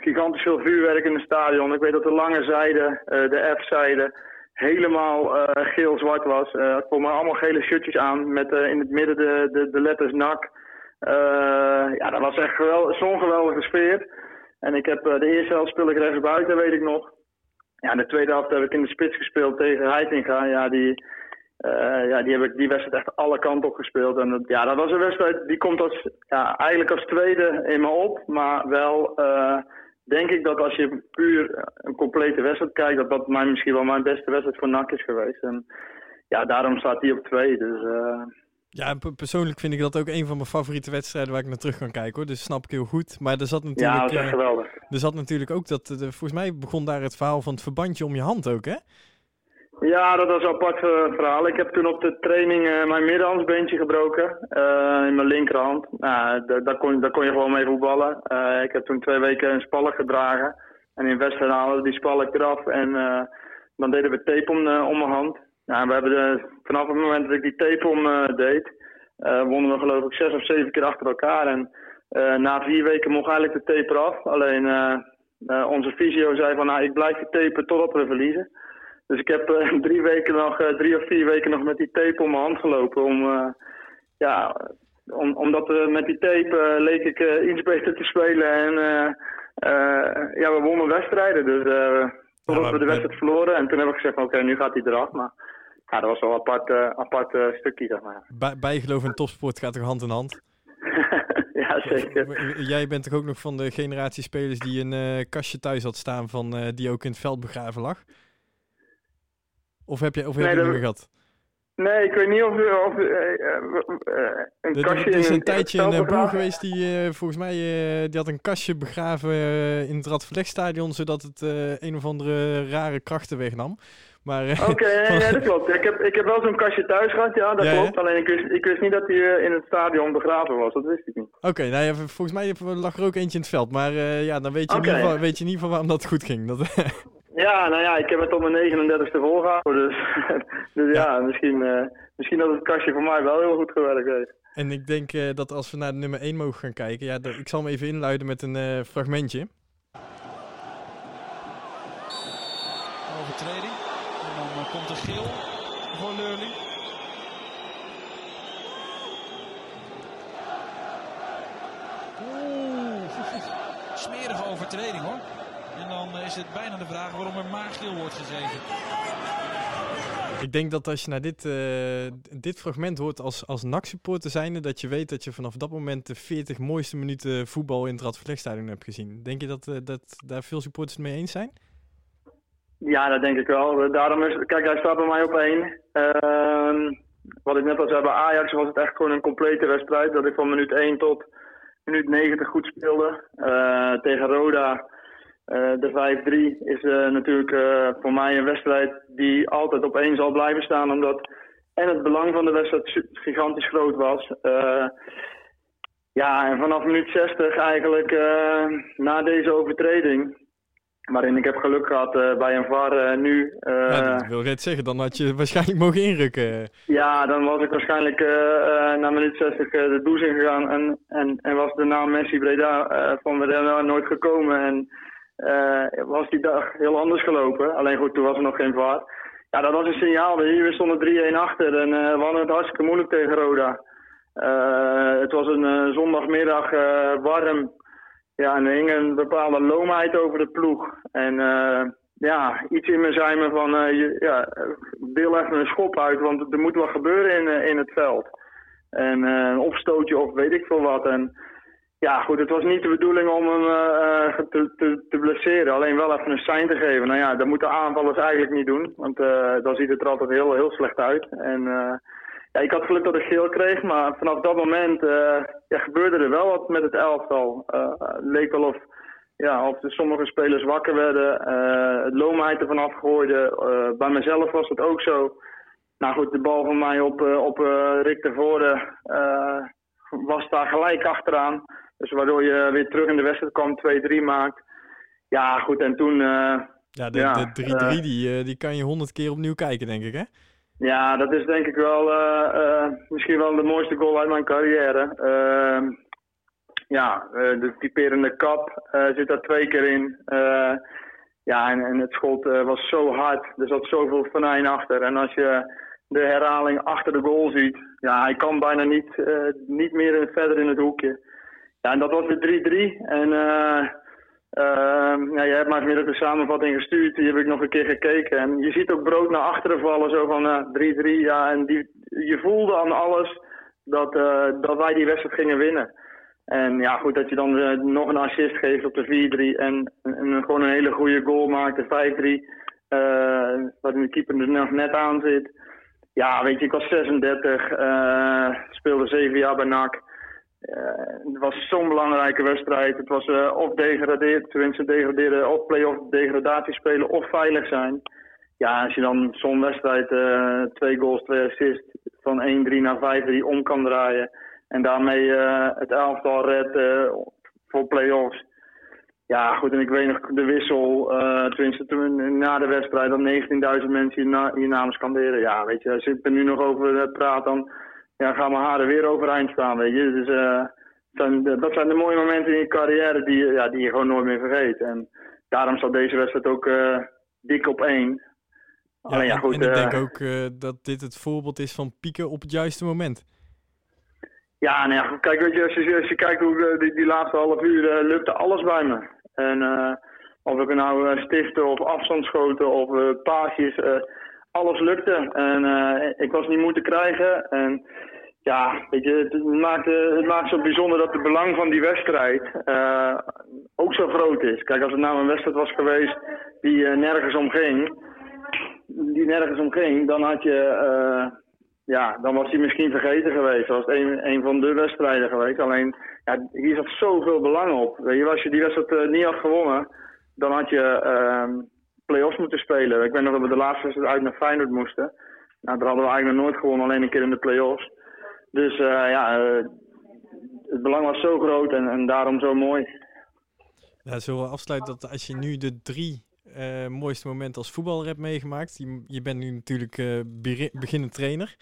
gigantisch veel vuurwerk in het stadion. Ik weet dat de lange zijde, eh, de F-zijde, helemaal geel-zwart was. Voor mij allemaal gele shirtjes aan met in het midden de, de, de letters NAC. Ja, dat was echt geweldig, zo'n geweldige sfeer. En ik heb de eerste helft speel ik rechts buiten, weet ik nog. Ja, de tweede helft heb ik in de spits gespeeld tegen Heitinga. Ja, die, eh, ja, die heb ik die wedstrijd echt alle kanten op gespeeld. En ja, dat was een wedstrijd die komt als, ja, eigenlijk als tweede in me op. Maar wel eh, denk ik dat als je puur een complete wedstrijd kijkt, dat dat mij misschien wel mijn beste wedstrijd voor NAC is geweest. En ja, daarom staat die op twee. Dus eh, Ja, pe- persoonlijk vind ik dat ook een van mijn favoriete wedstrijden waar ik naar terug kan kijken hoor. Dus snap ik heel goed. Maar er zat ja, natuurlijk, dat is echt geweldig. er zat natuurlijk ook dat, volgens mij begon daar het verhaal van het verbandje om je hand ook hè? Ja, dat was een apart eh, verhaal. Ik heb toen op de training eh, mijn middenhandsbeentje gebroken. eh, in mijn linkerhand. Nou, da- daar kon, daar kon je gewoon mee voetballen. Ik heb toen twee weken een spalk gedragen. En in wedstrijd haalden we die spalk eraf. En dan deden we tape om, om mijn hand. Nou, we hebben vanaf het moment dat ik die tape om deed, wonnen we geloof ik zes of zeven keer achter elkaar. En na vier weken mocht eigenlijk de tape eraf. Alleen onze fysio zei van, nou, ik blijf je tapen totdat we verliezen. Dus ik heb eh, drie weken nog, eh, drie of vier weken nog met die tape om mijn hand gelopen. Om, eh, ja, om, omdat met die tape leek ik iets beter te spelen. En ja, we wonnen wedstrijden. Dus totdat maar we de wedstrijd verloren. En toen heb ik gezegd, van, oké, nu gaat hij eraf. Maar ja, dat was wel een apart, apart stukje, zeg maar. Bij, bijgeloof en topsport gaat toch hand in hand? ja, zeker. Jij bent toch ook nog van de generatie spelers die een kastje thuis had staan van die ook in het veld begraven lag? Of heb je, of heb Nee, je dat- gehad? Nee, ik weet niet of, of eh, een kastje Er is in een tijdje een eh, broer begraven. geweest die volgens mij die had een kastje begraven in het Radverlegstadion, zodat het een of andere rare krachten wegnam. Maar Oké, nee, nee, dat klopt. Ik heb, ik heb wel zo'n kastje thuis gehad, ja, dat Ja, klopt. Alleen ik wist, ik wist niet dat hij in het stadion begraven was, dat wist ik niet. Oké, nou ja, volgens mij lag er ook eentje in het veld. Maar ja, dan weet je, Oké. in ieder geval, weet je in ieder geval waarom dat goed ging. Dat, Ja, nou ja, ik heb het tot mijn 39ste volgehouden, dus, dus ja, misschien, eh, misschien dat het kastje voor mij wel heel goed gewerkt heeft. en ik denk eh, dat als we naar de nummer 1 mogen gaan kijken, ja, ik zal hem even inluiden met een eh, fragmentje. Overtreding. En dan komt er geel voor Leurling. Oeh, smerige overtreding hoor. En dan is het bijna de vraag waarom er maar geel wordt gegeven. Ik denk dat als je naar dit, eh, dit fragment hoort als, als NAC-supporter zijnde, dat je weet dat je vanaf dat moment de 40 mooiste minuten voetbal in het Radverlegstadion hebt gezien. Denk je dat, eh, dat daar veel supporters het mee eens zijn? Ja, dat denk ik wel. Daarom is, kijk, hij staat bij mij op één. Ehm, wat ik net al zei, bij Ajax was het echt gewoon een complete wedstrijd. Dat ik van minuut 1 tot minuut 90 goed speelde. Eh, tegen Roda, eh, de 5-3, is eh, natuurlijk eh, voor mij een wedstrijd die altijd op één zal blijven staan. Omdat en het belang van de wedstrijd gigantisch groot was. Ja, en vanaf minuut 60 eigenlijk, na deze overtreding, waarin ik heb geluk gehad eh, bij een VAR nu. ja, dat wil ik net zeggen, dan had je waarschijnlijk mogen inrukken. ja, dan was ik waarschijnlijk na minuut 60 eh, de douche ingegaan en, en, en was de naam Messi Breda van Breda nooit gekomen. En was die dag heel anders gelopen. Alleen goed, toen was er nog geen VAR. Ja, dat was een signaal. We stonden 3-1 achter en eh, we hadden het hartstikke moeilijk tegen Roda. Eh, het was een eh, zondagmiddag eh, warm. Ja, en er hing een bepaalde loomheid over de ploeg. En eh, ja, iets in me zei me van, eh, je, ja, eh, deel even een schop uit, want er moet wat gebeuren in, eh, in het veld. En eh, een opstootje of weet ik veel wat. En ja, goed, het was niet de bedoeling om hem eh, eh, te, te, te blesseren. Alleen wel even een sein te geven. Nou ja, dat moeten aanvallers eigenlijk niet doen. Want eh, dan ziet het er altijd heel, heel slecht uit. En ja, ik had geluk dat ik geel kreeg. Maar vanaf dat moment ja, gebeurde er wel wat met het elftal. Het leek wel of, ja, of sommige spelers wakker werden. het loomheid ervan afgooiden. Bij mezelf was het ook zo. Nou goed, de bal van mij op, op Rick de was daar gelijk achteraan. Dus waardoor je weer terug in de wedstrijd kwam, 2-3 maakt. Ja, goed, en toen... eh, Ja, de, Ja, de 3-3 eh, die, eh, die kan je honderd keer opnieuw kijken, denk ik, hè? ja, dat is denk ik wel misschien wel de mooiste goal uit mijn carrière. Ehm, ja, de typerende kap zit daar twee keer in. Ja, en, en het schot was zo hard. Er zat zoveel venijn achter. En als je de herhaling achter de goal ziet, ja, hij kan bijna niet, niet meer verder in het hoekje. Ja, en dat was de 3-3. En eh ehm, ja, jij hebt mij vanmiddag de samenvatting gestuurd. Die heb ik nog een keer gekeken. En je ziet ook brood naar achteren vallen. Zo van eh, 3-3. ja, en die, je voelde aan alles dat, eh, dat wij die wedstrijd gingen winnen. En ja, goed dat je dan eh, nog een assist geeft op de 4-3. En, en gewoon een hele goede goal maakt, de 5-3. eh waarin de keeper er nog net aan zit. Ja, weet je, ik was 36. eh, speelde 7 jaar bij NAC. Eh, het was zo'n belangrijke wedstrijd. Het was eh, of degraderen, tenminste degraderen, of play-off degradatie spelen, of veilig zijn. ja, als je dan zo'n wedstrijd eh, twee goals, twee assists van 1-3 naar 5-3 om kan draaien. En daarmee het elftal redt voor play-offs. Ja, goed, en ik weet nog de wissel, eh tenminste toen na de wedstrijd, dat 19.000 mensen hier namens skanderen. Ja, weet je, als ik er nu nog over praat, dan ja, gaan mijn haren weer overeind staan, weet je. Dus eh, zijn, dat zijn de mooie momenten in je carrière die, je- ja, die je gewoon nooit meer vergeet. En daarom staat deze wedstrijd ook eh, dik op één. Alleen ja, goed. en ik eh, denk ook dat dit het voorbeeld is van pieken op het juiste moment. Ja, nou ja, kijk, weet je, als je, als je kijkt hoe die, die laatste half uur lukte alles bij me. En of ik nou stiften of afstandsschoten of paasjes, alles lukte. En eh, ik was niet moeten krijgen. En ja, weet je, het maakt, het maakt zo bijzonder dat het belang van die wedstrijd eh, ook zo groot is. Kijk, als het nou een wedstrijd was geweest die eh, nergens om ging, die nergens om ging, dan had je... ja, dan was hij misschien vergeten geweest. Dan was een, een van de wedstrijden geweest. Alleen, ja, hier zat zoveel belang op. Weet je, als je die wedstrijd niet had gewonnen, dan had je ehm play-offs moeten spelen. Ik weet nog dat we de laatste wedstrijd uit naar Feyenoord moesten. Nou, daar hadden we eigenlijk nog nooit gewonnen, alleen een keer in de play-offs. Dus eh, ja, eh, het belang was zo groot en, en daarom zo mooi. Ja, zullen we afsluiten dat als je nu de drie eh, mooiste momenten als voetballer hebt meegemaakt. Je, je bent nu natuurlijk beri- beginnend trainer.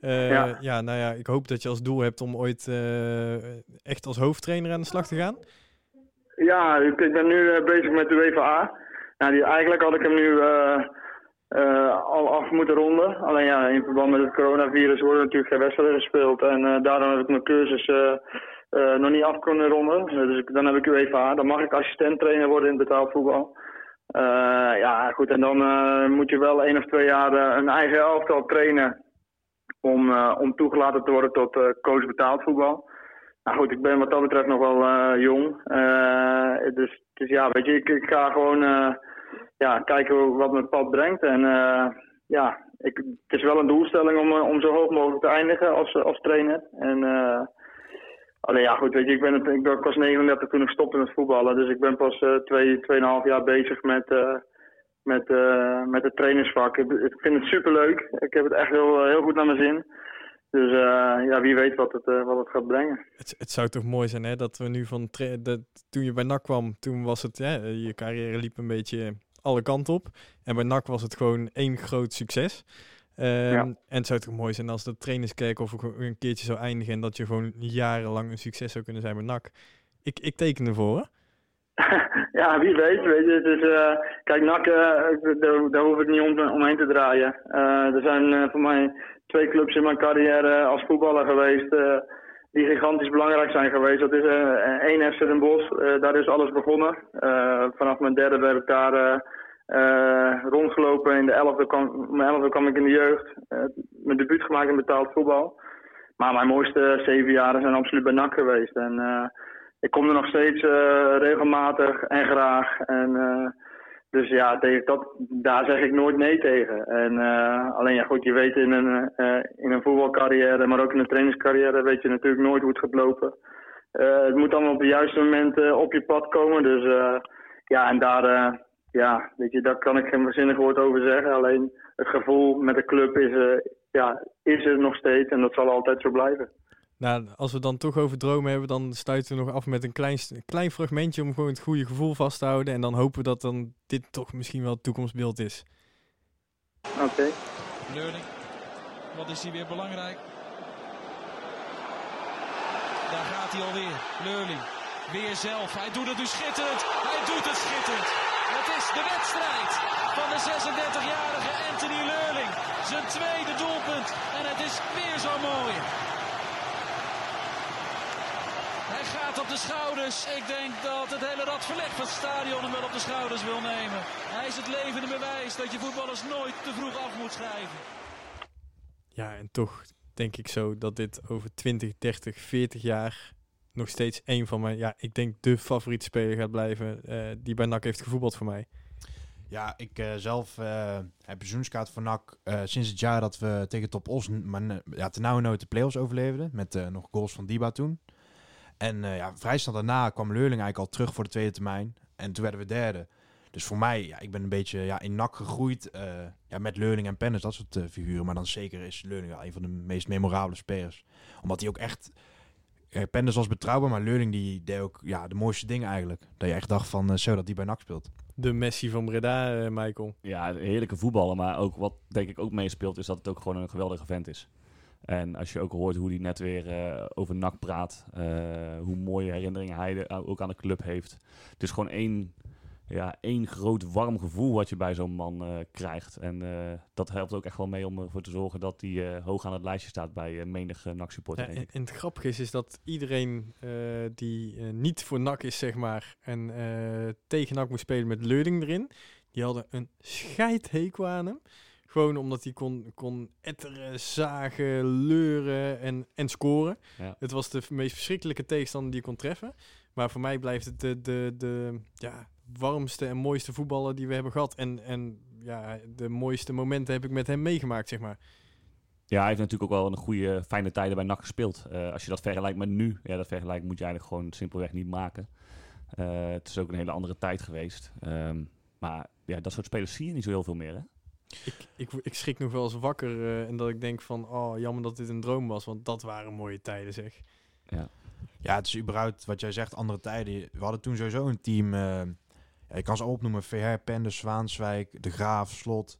Ja. ja. nou ja, ik hoop dat je als doel hebt om ooit echt als hoofdtrainer aan de slag te gaan. Ja, ik, ben nu bezig met de UEFA. Nou, die, eigenlijk had ik hem nu eh, eh, al af moeten ronden. Alleen ja, in verband met het coronavirus worden natuurlijk geen wedstrijden gespeeld. En eh, daarom heb ik mijn cursus nog niet af kunnen ronden. Dus dan heb ik UEFA. Dan mag ik assistent trainer worden in betaald voetbal. Ja, goed. En dan moet je wel één of twee jaar een eigen elftal trainen. Om, om toegelaten te worden tot coach betaald voetbal. Nou goed, ik ben wat dat betreft nog wel eh, jong. Eh, dus, dus ja, weet je, ik, ik ga gewoon eh, ja, kijken wat mijn pad brengt. En ja, ik, het is wel een doelstelling om, om zo hoog mogelijk te eindigen als, als trainer. En alleen ja, goed, weet je, ik, ben het, ik, was 39 toen ik stopte met voetballen. Dus ik ben pas eh twee, tweeënhalf jaar bezig met, met, met het trainersvak. Ik, ik vind het superleuk. Ik heb het echt heel, heel goed naar mijn zin. Dus eh, ja, wie weet wat het, eh, wat het gaat brengen. Het, het zou toch mooi zijn hè, dat we nu van... Dat, toen je bij NAC kwam, toen was het... Hè, je carrière liep een beetje alle kanten op. En bij NAC was het gewoon één groot succes. Ehm, Ja. En het zou toch mooi zijn als de trainerskerk of ook een keertje zou eindigen... en dat je gewoon jarenlang een succes zou kunnen zijn bij NAC. Ik, ik teken ervoor. hè. ja, wie weet. weet je, is, eh, kijk, NAC, eh, daar, hoef ik niet om, omheen te draaien. Eh, er zijn voor mij twee clubs in mijn carrière als voetballer geweest die gigantisch belangrijk zijn geweest. Dat is één FC Den Bosch, daar is alles begonnen. Vanaf mijn derde heb ik daar rondgelopen. In de elfde kwam, mijn elfde kwam ik in de jeugd. Mijn debuut gemaakt in betaald voetbal. Maar mijn mooiste zeven jaren zijn absoluut bij NAC geweest. En ik kom er nog steeds eh, regelmatig en graag. En, eh, dus ja, tegen dat, daar zeg ik nooit nee tegen. En, eh, alleen ja, goed, je weet in een, eh, in een voetbalcarrière, maar ook in een trainingscarrière, weet je natuurlijk nooit hoe het gaat lopen. Het moet allemaal op het juiste moment op je pad komen. Dus ja, en daar, ja, weet je, kan ik geen zinnig woord over zeggen. Alleen het gevoel met de club is, ja, is er nog steeds en dat zal altijd zo blijven. Nou, als we dan toch over dromen hebben, dan sluiten we nog af met een klein, klein fragmentje om gewoon het goede gevoel vast te houden. En dan hopen we dat dan dit toch misschien wel het toekomstbeeld is. Oké. Leurling. Wat is hij weer belangrijk? Daar gaat hij alweer. Leurling. Weer zelf. Hij doet het nu schitterend. Hij doet het schitterend. Het is de wedstrijd van de 36-jarige Anthony Leurling. Zijn tweede doelpunt. En het is weer zo mooi. Hij gaat op de schouders. Ik denk dat het hele radverleg van het stadion hem wel op de schouders wil nemen. Hij is het levende bewijs dat je voetballers nooit te vroeg af moet schrijven. Ja, en toch denk ik zo dat dit over 20, 30, 40 jaar nog steeds een van mijn, ja, ik denk de favoriete speler gaat blijven eh, die bij NAC heeft gevoetbald voor mij. Ja, ik eh, zelf eh, heb een seizoenskaart voor NAC eh, sinds het jaar dat we tegen Top Os, maar ja, ten nauwe nooit de play-offs overleefden. Met eh, nog goals van Diba toen. En eh, ja, vrij snel daarna kwam Leurling eigenlijk al terug voor de tweede termijn. En toen werden we derde. Dus voor mij, ja, ik ben een beetje ja, in nak gegroeid eh, ja, met Leurling en Pennis, dat soort eh, figuren. Maar dan zeker is Leurling wel een van de meest memorabele spelers. Omdat hij ook echt... Uh, Pennis was betrouwbaar, maar Leurling die deed ook ja, de mooiste dingen eigenlijk. Dat je echt dacht van, zo dat die bij NAC speelt. De Messi van Breda, Michael. Ja, heerlijke voetballen. Maar ook wat denk ik ook meespeelt, is dat het ook gewoon een geweldige vent is. En als je ook hoort hoe hij net weer eh, over NAC praat, eh, hoe mooie herinneringen hij de- ook aan de club heeft. Het is gewoon één, ja, één groot warm gevoel wat je bij zo'n man eh, krijgt. En eh, dat helpt ook echt wel mee om ervoor te zorgen dat hij eh, hoog aan het lijstje staat bij eh, menig NAC-supporter, Ja, denk en, het grappige is, is dat iedereen eh, die eh, niet voor NAC is, zeg maar, en eh, tegen NAC moest spelen met Leuding erin, die hadden een scheidhekel aan hem. Gewoon omdat hij kon, kon etteren, zagen, leuren en, en scoren. Ja. Het was de meest verschrikkelijke tegenstander die je kon treffen. Maar voor mij blijft het de, de, de ja, warmste en mooiste voetballer die we hebben gehad. En, en ja, de mooiste momenten heb ik met hem meegemaakt, zeg maar. Ja, hij heeft natuurlijk ook wel een goede, fijne tijden bij NAC gespeeld. Eh, als je dat vergelijkt met nu, ja, dat vergelijk moet je eigenlijk gewoon simpelweg niet maken. Eh, het is ook een hele andere tijd geweest. Ehm, maar ja, dat soort spelers zie je niet zo heel veel meer, hè? Ik, ik, ik schrik nog wel eens wakker eh, en dat ik denk van, oh, jammer dat dit een droom was, want dat waren mooie tijden, zeg. Ja, het is überhaupt wat jij zegt, andere tijden. We hadden toen sowieso een team. eh, ja, ik kan ze al opnoemen: VR, Penders, Zwaanswijk, De Graaf, Slot,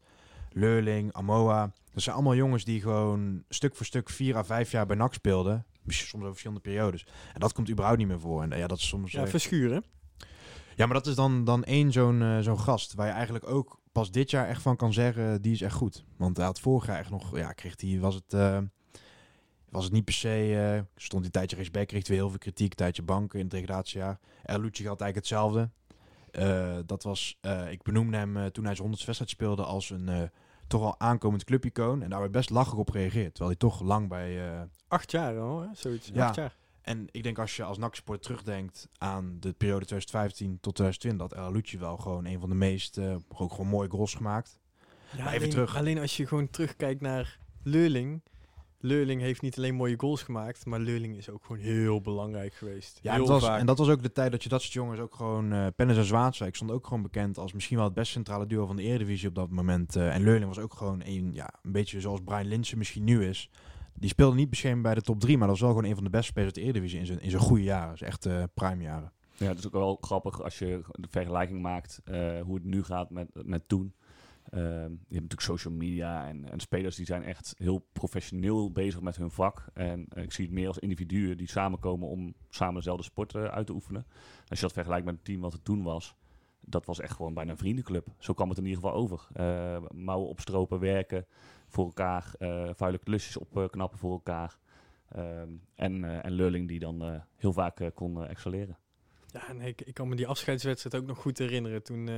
Leurling, Amoa. Dat zijn allemaal jongens die gewoon stuk voor stuk vier à vijf jaar bij NAC speelden. Soms over verschillende periodes. En dat komt überhaupt niet meer voor. En eh, ja, dat is soms. Ja, verschuren. ja, maar dat is dan, dan één zo'n zo'n gast. Waar je eigenlijk ook pas dit jaar echt van kan zeggen: die is echt goed. Want hij had vorig jaar echt nog. Ja, kreeg hij. Was het. eh, was het niet per se, eh, stond die tijdje rechtsback, kreeg weer heel veel kritiek, tijdje banken in het degradatiejaar. El Lucci had eigenlijk hetzelfde. Eh, dat was, eh, ik benoemde hem eh, toen hij zijn 100 wedstrijd speelde als een eh, toch al aankomend clubicoon. En daar werd best lachig op gereageerd, terwijl hij toch lang bij... eh, Acht jaar al, hè? zoiets. Ja. Acht jaar. En ik denk als je als NAC-sport terugdenkt aan de periode 2015 tot 2020, dat El Lucci wel gewoon een van de meest, eh, ook gewoon mooie goals gemaakt. Ja, even alleen, terug. Alleen als je gewoon terugkijkt naar Leurling. Leurling heeft niet alleen mooie goals gemaakt, maar Leurling is ook gewoon heel belangrijk geweest. Ja, was, vaak. en dat was ook de tijd dat je dat soort jongens ook gewoon... eh Pennis en Zwaanswijk stond ook gewoon bekend als misschien wel het best centrale duo van de Eredivisie op dat moment. eh, en Leurling was ook gewoon een, ja, een beetje zoals Brian Linsen misschien nu is. Die speelde niet beschermd bij de top 3, maar dat was wel gewoon een van de beste spelers uit de Eredivisie in zijn, in zijn goede jaren. Echt eh prime jaren. Ja, het is ook wel grappig als je de vergelijking maakt eh, hoe het nu gaat met, met toen. Ehm, je hebt natuurlijk social media en, en spelers die zijn echt heel professioneel bezig met hun vak. En eh, ik zie het meer als individuen die samenkomen om samen dezelfde sport eh, uit te oefenen. Als je dat vergelijkt met het team wat het toen was, dat was echt gewoon bijna een vriendenclub. Zo kwam het in ieder geval over. Eh, mouwen opstropen, werken voor elkaar, eh vuile klusjes opknappen voor elkaar. Ehm, en, eh en Lurling die dan eh, heel vaak kon excelleren. Ja, en ik, ik kan me die afscheidswedstrijd ook nog goed herinneren. Toen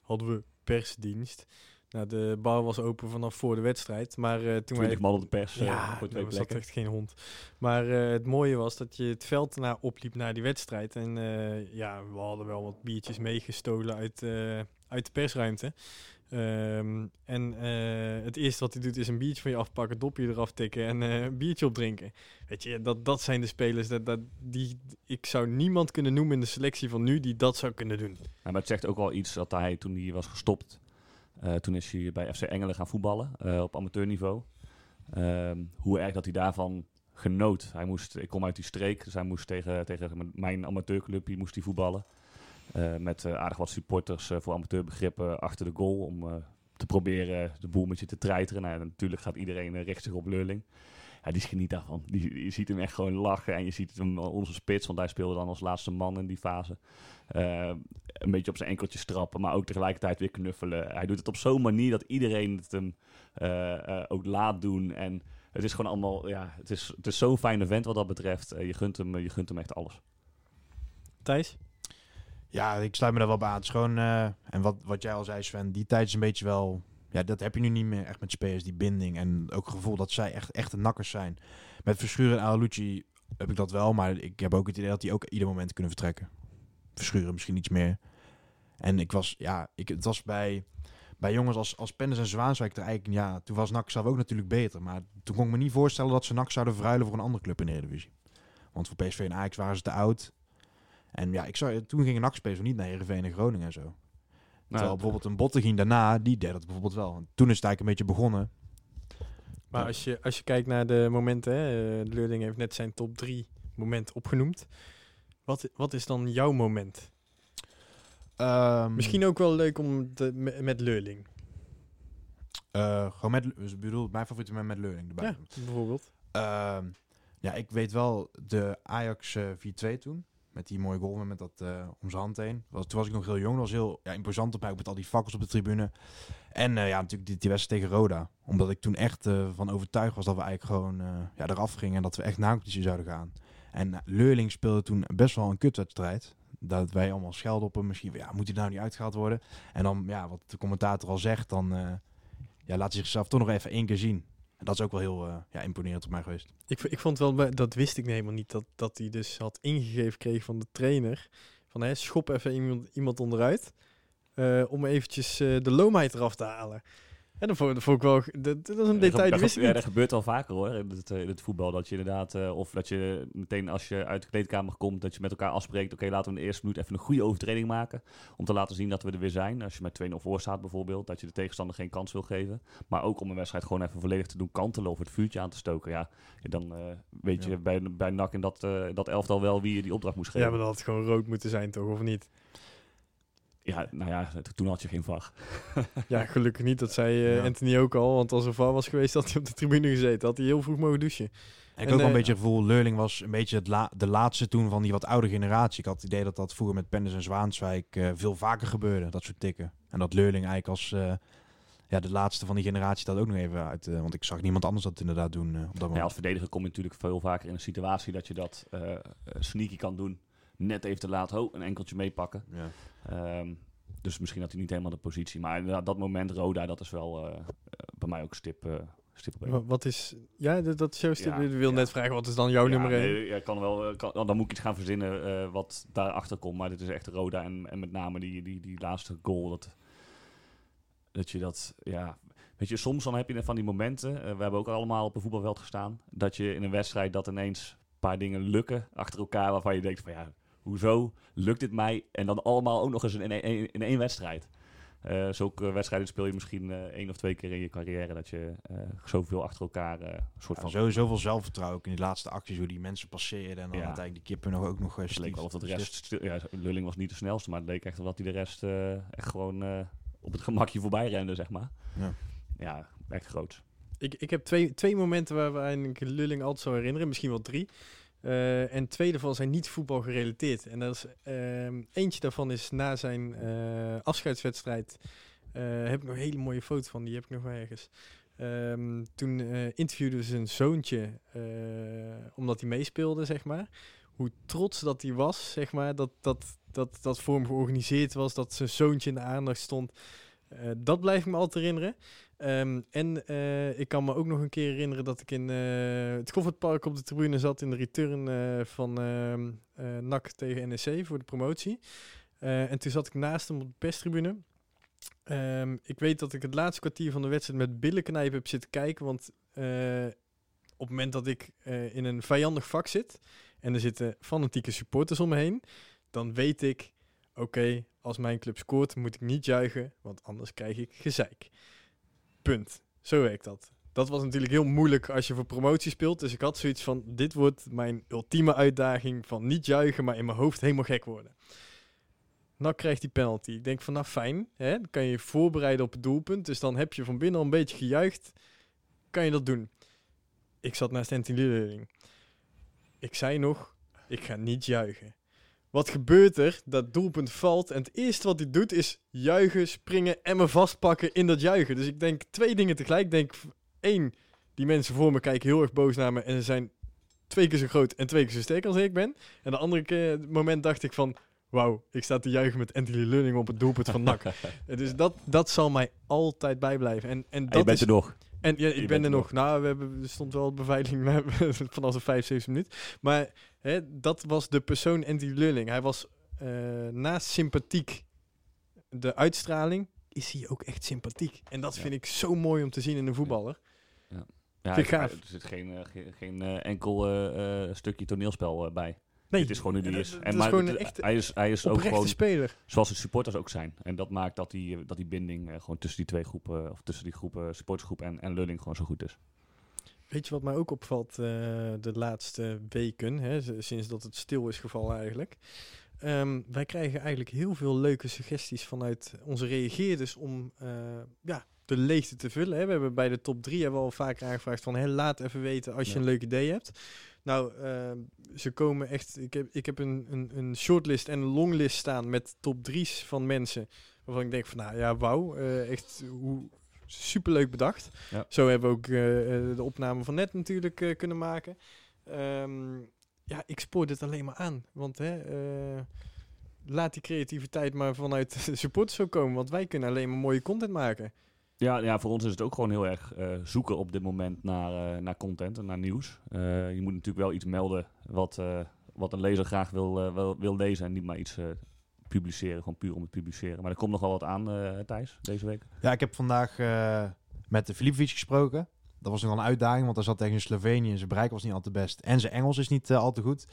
hadden we persdienst. Nou, de bar was open vanaf voor de wedstrijd. Maar eh, toen wij... 20 man op de pers Ja, voor twee dat was dat echt geen hond. Maar het mooie was dat je het veld naar opliep naar die wedstrijd. En ja, we hadden wel wat biertjes meegestolen uit, uit de persruimte. Ehm, en eh, het eerste wat hij doet is een biertje van je afpakken, dopje eraf tikken en eh, een biertje opdrinken. Weet je, dat, dat zijn de spelers. Dat, dat, die, ik zou niemand kunnen noemen in de selectie van nu die dat zou kunnen doen. Maar het zegt ook wel iets dat hij toen hij was gestopt. eh, toen is hij bij FC Engelen gaan voetballen op amateurniveau. Ehm, hoe erg dat hij daarvan genoot. Hij moest, ik kom uit die streek, dus hij moest tegen, tegen mijn amateurclubje moest hij voetballen. Eh, met eh, aardig wat supporters eh, voor amateurbegrippen achter de goal om te proberen de boel met je te treiteren. Nou, natuurlijk gaat iedereen richt zich op Leurling. Ja, die geniet daarvan. Je ziet hem echt gewoon lachen en je ziet hem onze spits, want hij speelde dan als laatste man in die fase. Een beetje op zijn enkeltjes trappen, maar ook tegelijkertijd weer knuffelen. Hij doet het op zo'n manier dat iedereen het hem ook laat doen. En het is gewoon allemaal, ja, het is, het is zo'n fijne vent wat dat betreft. Je, gunt hem, je gunt hem echt alles. Thijs? Ja, ik sluit me daar wel bij aan. Het is gewoon, eh, en wat, wat jij al zei Sven, die tijd is een beetje wel... Ja, dat heb je nu niet meer echt met spelers, die binding. En ook het gevoel dat zij echt echte nakkers zijn. Met Verschuren en Alucci heb ik dat wel, maar ik heb ook het idee dat die ook ieder moment kunnen vertrekken. Verschuren misschien iets meer. En ik was, ja, ik, het was bij, bij jongens als, als Pennis en Zwaanswijk er eigenlijk, ja, toen was NAC zelf ook natuurlijk beter. Maar toen kon ik me niet voorstellen dat ze NAC zouden verruilen voor een andere club in de Eredivisie. Want voor PSV en Ajax waren ze te oud. En ja, ik zou, toen gingen NAC spelen niet naar Heerenveen en Groningen en zo. Terwijl Nou, bijvoorbeeld een Bottegien daarna, die deed dat bijvoorbeeld wel. En toen is het eigenlijk een beetje begonnen. Maar Ja. als je, als je kijkt naar de momenten, hè, eh, de Leurling heeft net zijn top 3 moment opgenoemd. Wat, wat is dan jouw moment? Ehm, Misschien ook wel leuk om te, me- met Leurling. eh, gewoon met, dus ik bedoel, mijn favoriete moment met Leurling erbij. Ja, bijvoorbeeld. Ehm, ja, ik weet wel de Ajax eh 4-2 toen. Met die mooie goal met dat eh, om zijn hand heen. Toen was ik nog heel jong. Dat was heel ja, imposant op mij. Ook met al die fakkels op de tribune. En eh, ja, natuurlijk die, wedstrijd tegen Roda. Omdat ik toen echt eh, van overtuigd was dat we eigenlijk gewoon ja, eraf gingen. En dat we echt competitie zouden gaan. En Leurling speelde toen best wel een kutwedstrijd. Dat wij allemaal schelden op hem. Misschien, ja, moet hij nou niet uitgehaald worden? En dan, ja, wat de commentator al zegt, dan ja, laat hij zichzelf toch nog even één keer zien. Dat is ook wel heel eh, ja, imponerend op mij geweest. Ik, ik vond wel, dat wist ik helemaal niet, dat, dat hij dus had ingegeven kreeg van de trainer. Van hè, schop even iemand, iemand onderuit. eh, om eventjes eh, de loomheid eraf te halen. En dat vond, dat vond ik wel, dat, dat is een detail, die dat, wist ik ja, niet. dat gebeurt al vaker hoor, in het, eh, in het voetbal. Dat je inderdaad, eh, of dat je meteen als je uit de kleedkamer komt, dat je met elkaar afspreekt. Oké, laten we in de eerste minuut even een goede overtreding maken. Om te laten zien dat we er weer zijn. Als je met 2-0 voor staat bijvoorbeeld, dat je de tegenstander geen kans wil geven. Maar ook om een wedstrijd gewoon even volledig te doen kantelen of het vuurtje aan te stoken. Ja, dan eh, weet je Ja. bij, bij NAC in dat, dat elftal wel wie je die opdracht moest geven. Ja, maar dat had gewoon rood moeten zijn toch, of niet? Ja, nou ja, toen had je geen VAR. Ja, gelukkig niet. Dat zei eh, Ja. Anthony ook al. Want als er VAR was geweest, had hij op de tribune gezeten. Had hij heel vroeg mogen douchen. Ik En, heb ook wel eh, een beetje het gevoel, Leurling was een beetje het la- de laatste toen van die wat oude generatie. Ik had het idee dat dat vroeger met Penders en Zwaanswijk eh, veel vaker gebeurde, dat soort tikken. En dat Leurling eigenlijk als eh, ja, de laatste van die generatie dat ook nog even uit. eh, want ik zag niemand anders dat inderdaad doen eh, op dat Ja, als moment. verdediger kom je natuurlijk veel vaker in een situatie dat je dat eh, eh, sneaky kan doen. Net even te laat, ho, een enkeltje meepakken. Ja. Ehm, dus misschien had hij niet helemaal de positie. Maar inderdaad, dat moment Roda, dat is wel eh, eh, bij mij ook stip, stip op één. Wa- Wat is... Ja, dat, is jouw stip. Ja, wil ja. net vragen, wat is dan jouw Ja, nummer 1? nee, ja, kan wel, kan, dan moet ik iets gaan verzinnen eh, wat daarachter komt. Maar dit is echt Roda. En, en met name die, die, die laatste goal. Dat, dat je dat, ja... Weet je, soms dan heb je van die momenten. we hebben ook allemaal op een voetbalveld gestaan. Dat je in een wedstrijd dat ineens een paar dingen lukken achter elkaar. Waarvan je denkt van ja, hoezo lukt dit mij? En dan allemaal ook nog eens in één, in één wedstrijd. Eh zulke wedstrijden speel je misschien eh, één of twee keer in je carrière. Dat je eh, zoveel achter elkaar eh, soort Ja, van... zo, zoveel zelfvertrouwen ook in die laatste acties, hoe die mensen passeerden. En dan Ja. uiteindelijk die kippen nog ook nog eh, Het leek wel of dat de rest... stil- Ja, Lulling was niet de snelste, maar het leek echt wel dat hij de rest eh, echt gewoon eh, op het gemakje voorbij rende, zeg maar. Ja. Ja, echt groot. Ik, ik heb twee, twee momenten waar we eigenlijk Lulling altijd zou herinneren. Misschien wel drie. Eh, en twee daarvan zijn niet voetbal gerelateerd. En dat is, ehm, eentje daarvan is na zijn eh, afscheidswedstrijd. eh, heb ik nog een hele mooie foto van. Die heb ik nog ergens. Ehm, toen eh interviewde ze zijn zoontje. omdat hij meespeelde, zeg maar. Hoe trots dat hij was, zeg maar. Dat dat, dat, dat voor hem georganiseerd was. Dat zijn zoontje in de aandacht stond. Eh, dat blijf ik me altijd herinneren. Ehm, en eh, ik kan me ook nog een keer herinneren dat ik in eh, het Koffertpark op de tribune zat in de return eh, van ehm eh, NAC tegen NEC voor de promotie. En toen zat ik naast hem op de perstribune. Ehm, ik weet dat ik het laatste kwartier van de wedstrijd met billenknijpen heb zitten kijken. Want op het moment dat ik in een vijandig vak zit en er zitten fanatieke supporters om me heen, dan weet ik, oké, als mijn club scoort moet ik niet juichen, want anders krijg ik gezeik. Punt. Zo werkt dat. Dat was natuurlijk heel moeilijk als je voor promotie speelt. Dus ik had zoiets van, dit wordt mijn ultieme uitdaging van niet juichen, maar in mijn hoofd helemaal gek worden. Nou krijgt die penalty. Ik denk van, nou fijn, hè? dan kan je je voorbereiden op het doelpunt. Dus dan heb je van binnen al een beetje gejuicht. Kan je dat doen? Ik zat naast Anthony Leurling. Ik zei nog, ik ga niet juichen. Wat gebeurt er? Dat doelpunt valt en het eerste wat hij doet is juichen, springen en me vastpakken in dat juichen. Dus ik denk twee dingen tegelijk. Ik denk, één, die mensen voor me kijken heel erg boos naar me en ze zijn twee keer zo groot en twee keer zo sterk als ik ben. En de andere keer, moment dacht ik van, wauw, ik sta te juichen met Anthony Leurling op het doelpunt van NAC. Dus dat, dat zal mij altijd bijblijven. En, en En dat je bent is, er nog. En ja, ik Je ben er nog. Nou, we hebben, er stond wel beveiliging vanaf de 75 minuut. Maar hè, dat was de persoon Andy Lulling. Hij was eh, naast sympathiek de uitstraling, is hij ook echt sympathiek. En dat Ja. vind ik zo mooi om te zien in een voetballer. Ja, Vind ik er-. Er zit geen, eh, geen, geen eh, enkel stukje toneelspel bij. Nee, Dit is gewoon hoe die Ja, is. En is het- echte hij is, hij is ook gewoon speler. zoals de supporters ook zijn. En dat maakt dat die, dat die binding eh, gewoon tussen die twee groepen, of tussen die groepen, supportersgroep en, en Lulling gewoon zo goed is. Weet je wat mij ook opvalt eh, de laatste weken, hè, sinds dat het stil is gevallen eigenlijk? Ehm, wij krijgen eigenlijk heel veel leuke suggesties vanuit onze reageerders om eh, ja, de leegte te vullen. Hè. We hebben bij de top 3 hebben we al vaker aangevraagd van laat even weten als je Ja. een leuk idee hebt. Nou, ehm, ze komen echt. Ik heb, ik heb een, een, een shortlist en een longlist staan met top 3's van mensen. Waarvan ik denk van nou ja, wauw. eh, echt hoe superleuk bedacht. Ja. Zo hebben we ook eh, eh, de opname van net natuurlijk kunnen maken. Ehm, ja, ik spoor dit alleen maar aan. Want hè, laat die creativiteit maar vanuit de supporters zo komen. Want wij kunnen alleen maar mooie content maken. Ja, ja, voor ons is het ook gewoon heel erg eh, zoeken op dit moment naar, eh, naar content en naar nieuws. Eh, je moet natuurlijk wel iets melden wat, wat een lezer graag wil, wil, wil lezen en niet maar iets publiceren, gewoon puur om het publiceren. Maar er komt nog wel wat aan, Thijs, deze week. Ja, ik heb vandaag met de Filipovic gesproken. Dat was nog wel een uitdaging, want hij zat tegen Slovenië en zijn bereik was niet al te best. En zijn Engels is niet al te goed.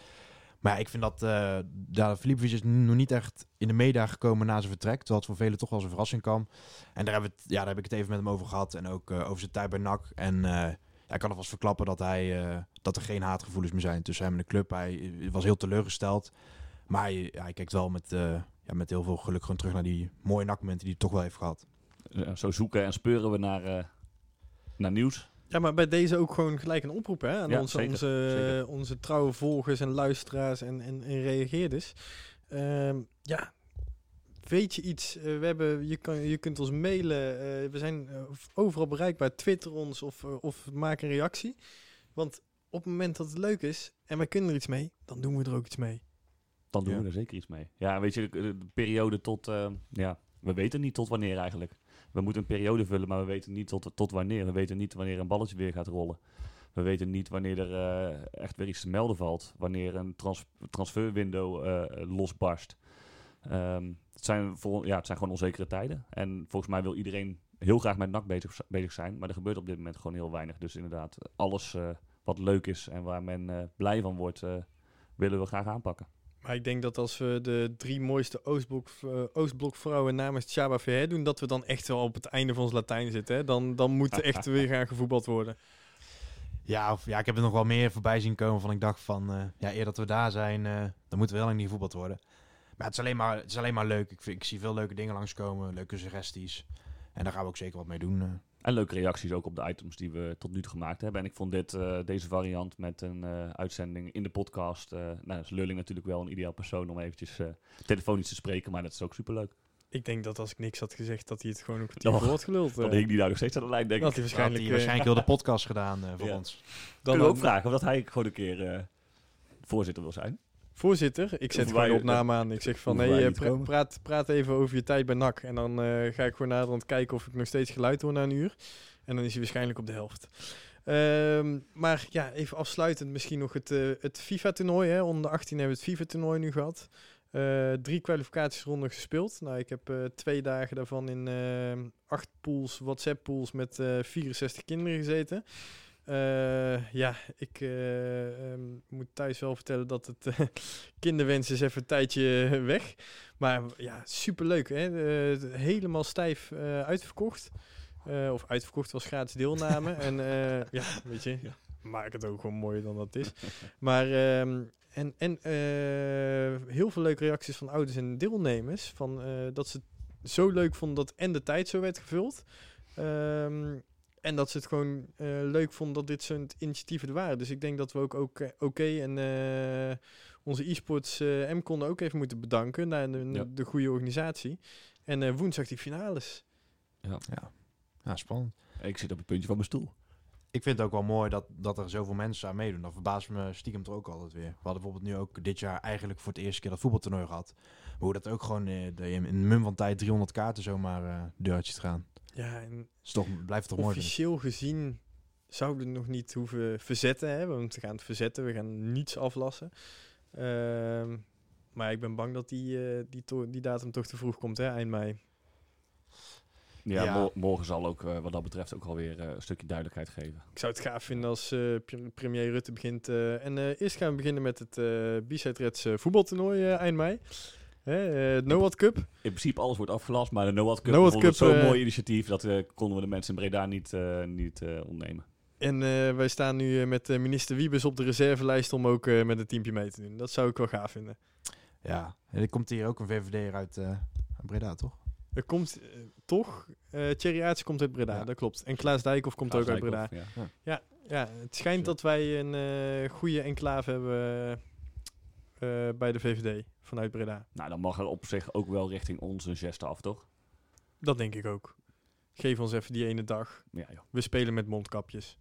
Maar ik vind dat uh, ja, is nog niet echt in de media gekomen na zijn vertrek. Terwijl het voor velen toch wel eens een verrassing kwam. En daar, ja, daar heb ik het even met hem over gehad. En ook uh, over zijn tijd bij NAC. En uh, ja, ik kan alvast verklappen dat, hij, uh, dat er geen haatgevoelens meer zijn tussen hem en de club. Hij was heel teleurgesteld. Maar hij, ja, hij kijkt wel met, ja, met heel veel geluk gewoon terug naar die mooie NAC-momenten die hij toch wel heeft gehad. Zo zoeken en speuren we naar, naar nieuws. Ja, maar bij deze ook gewoon gelijk een oproep hè, aan Ja, onze, zeker, onze, zeker. onze trouwe volgers en luisteraars en, en, en reageerders. Um, ja, weet je iets? Uh, we hebben, je, kan, je kunt ons mailen. Uh, we zijn overal bereikbaar. Twitter ons of, uh, of maak een reactie. Want op het moment dat het leuk is en wij kunnen er iets mee, dan doen we er ook iets mee. Dan doen Ja. we er zeker iets mee. Ja, weet je, de, de periode tot... eh, ja, we weten niet tot wanneer eigenlijk. We moeten een periode vullen, maar we weten niet tot, tot wanneer. We weten niet wanneer een balletje weer gaat rollen. We weten niet wanneer er eh, echt weer iets te melden valt. Wanneer een trans transferwindow eh, losbarst. Ehm, het, zijn ja, het zijn gewoon onzekere tijden. En volgens mij wil iedereen heel graag met NAC bezig, bezig zijn. Maar er gebeurt op dit moment gewoon heel weinig. Dus inderdaad, alles eh, wat leuk is en waar men blij van wordt, willen we graag aanpakken. Maar ik denk dat als we de drie mooiste Oostblok, uh, Oostblokvrouwen namens Chaba Verheer doen, dat we dan echt wel op het einde van ons Latijn zitten. Hè? Dan, dan moet er echt weer gaan gevoetbald worden. Ja, of, ja, ik heb er nog wel meer voorbij zien komen van ik dacht van, uh, ja, eer dat we daar zijn, uh, dan moeten we wel in die gevoetbald worden. Maar het is alleen maar, het is alleen maar leuk. Ik, vind, ik zie veel leuke dingen langskomen, leuke suggesties. En daar gaan we ook zeker wat mee doen. En leuke reacties ook op de items die we tot nu toe gemaakt hebben. En ik vond dit, uh, deze variant met een uh, uitzending in de podcast. Uh, nou, is Lulling natuurlijk wel een ideaal persoon om eventjes telefonisch te spreken. Maar dat is ook superleuk. Ik denk dat als ik niks had gezegd, dat hij het gewoon een kwartier voor had geluld. Dan hing die daar nog steeds aan de lijn, denk dat ik. Hij waarschijnlijk, had hij waarschijnlijk heel de podcast gedaan voor ja. ons. Dan Kunnen we ook vragen of dat hij gewoon een keer voorzitter wil zijn. Voorzitter, ik zet gewoon een opname aan. Ik zeg van, hey, pra praat, praat even over je tijd bij NAC. En dan uh, ga ik gewoon naderhand kijken of ik nog steeds geluid hoor na een uur. En dan is hij waarschijnlijk op de helft. Um, maar ja, even afsluitend misschien nog het, uh, het FIFA-toernooi. Onder 18 hebben we het FIFA-toernooi nu gehad. Uh, drie kwalificatiesronden gespeeld. Nou, ik heb uh, twee dagen daarvan in uh, acht pools, WhatsApp-pools met 64 kinderen gezeten. Uh, ja, ik uh, um, moet thuis wel vertellen dat het uh, kinderwens is even een tijdje weg. Maar ja, superleuk. Hè? helemaal stijf uitverkocht. of uitverkocht was gratis deelname. en ja, weet je, ja. maak het ook gewoon mooier dan dat is. Maar um, en, en heel veel leuke reacties van ouders en deelnemers. Van, dat ze het zo leuk vonden dat en de tijd zo werd gevuld. Um, en dat ze het gewoon uh, leuk vonden dat dit soort initiatieven er waren. Dus ik denk dat we ook oké okay en uh, onze e-sports uh, M konden ook even moeten bedanken naar de, ja. de goede organisatie. En woensdag die finales. Ja. ja. ja, spannend. Ik zit op het puntje van mijn stoel. Ik vind het ook wel mooi dat, dat er zoveel mensen aan meedoen. Dat verbaast me stiekem er ook altijd weer. We hadden bijvoorbeeld nu ook dit jaar eigenlijk voor het eerste keer dat voetbaltoernooi gehad. Maar hoe dat ook gewoon uh, in een mum van tijd 300 kaarten zomaar uh, deur ziet gaan. Ja, en is toch, blijft toch mooi. Officieel gezien zouden we nog niet hoeven verzetten. Hè? Want we gaan het verzetten, we gaan niets aflassen. Uh, maar ik ben bang dat die, uh, die, die datum toch te vroeg komt, hè, eind mei. Ja, Ja. mo- morgen zal ook eh, wat dat betreft ook alweer eh, een stukje duidelijkheid geven. Ik zou het gaaf vinden als eh, pre- premier Rutte begint. eh, en eh, eerst gaan we beginnen met het eh B-Side Reds eh, voetbaltoernooi eh, eind mei. Hè, eh, NOAD Cup. In principe alles wordt afgelast, maar de NOAD Cup, Cup, zo'n eh, mooi initiatief. Dat eh, konden we de mensen in Breda niet, eh, niet eh, ontnemen. En eh, wij staan nu eh, met minister Wiebes op de reservelijst om ook eh, met een teampje mee te doen. Dat zou ik wel gaaf vinden. Ja, en er komt hier ook een VVD'er uit eh, uit Breda, toch? Er komt toch, eh Thierry Aerts komt uit Breda, Ja. dat klopt. En Klaas Dijkhoff komt Klaas ook uit Breda. Dijkhoff, ja. Ja, het schijnt dat wij een eh, goede enclave hebben eh, bij de VVD vanuit Breda. Nou, dan mag er op zich ook wel richting ons een geste af, toch? Dat denk ik ook. Geef ons even die ene dag. Ja, joh. We spelen met mondkapjes.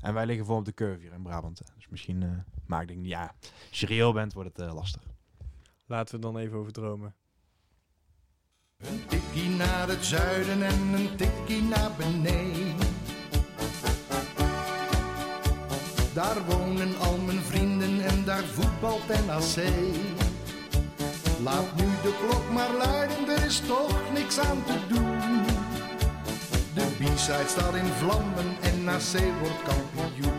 En wij liggen voor op de curve hier in Brabant. hè. Dus misschien, eh maar ik denk, ja, als je reëel bent, wordt het eh, lastig. Laten we dan even over dromen. Een tikkie naar het zuiden en een tikkie naar beneden. Daar wonen al mijn vrienden en daar voetbalt NAC. Laat nu de klok maar luiden, er is toch niks aan te doen. De B-side staat in vlammen en NAC wordt kampioen.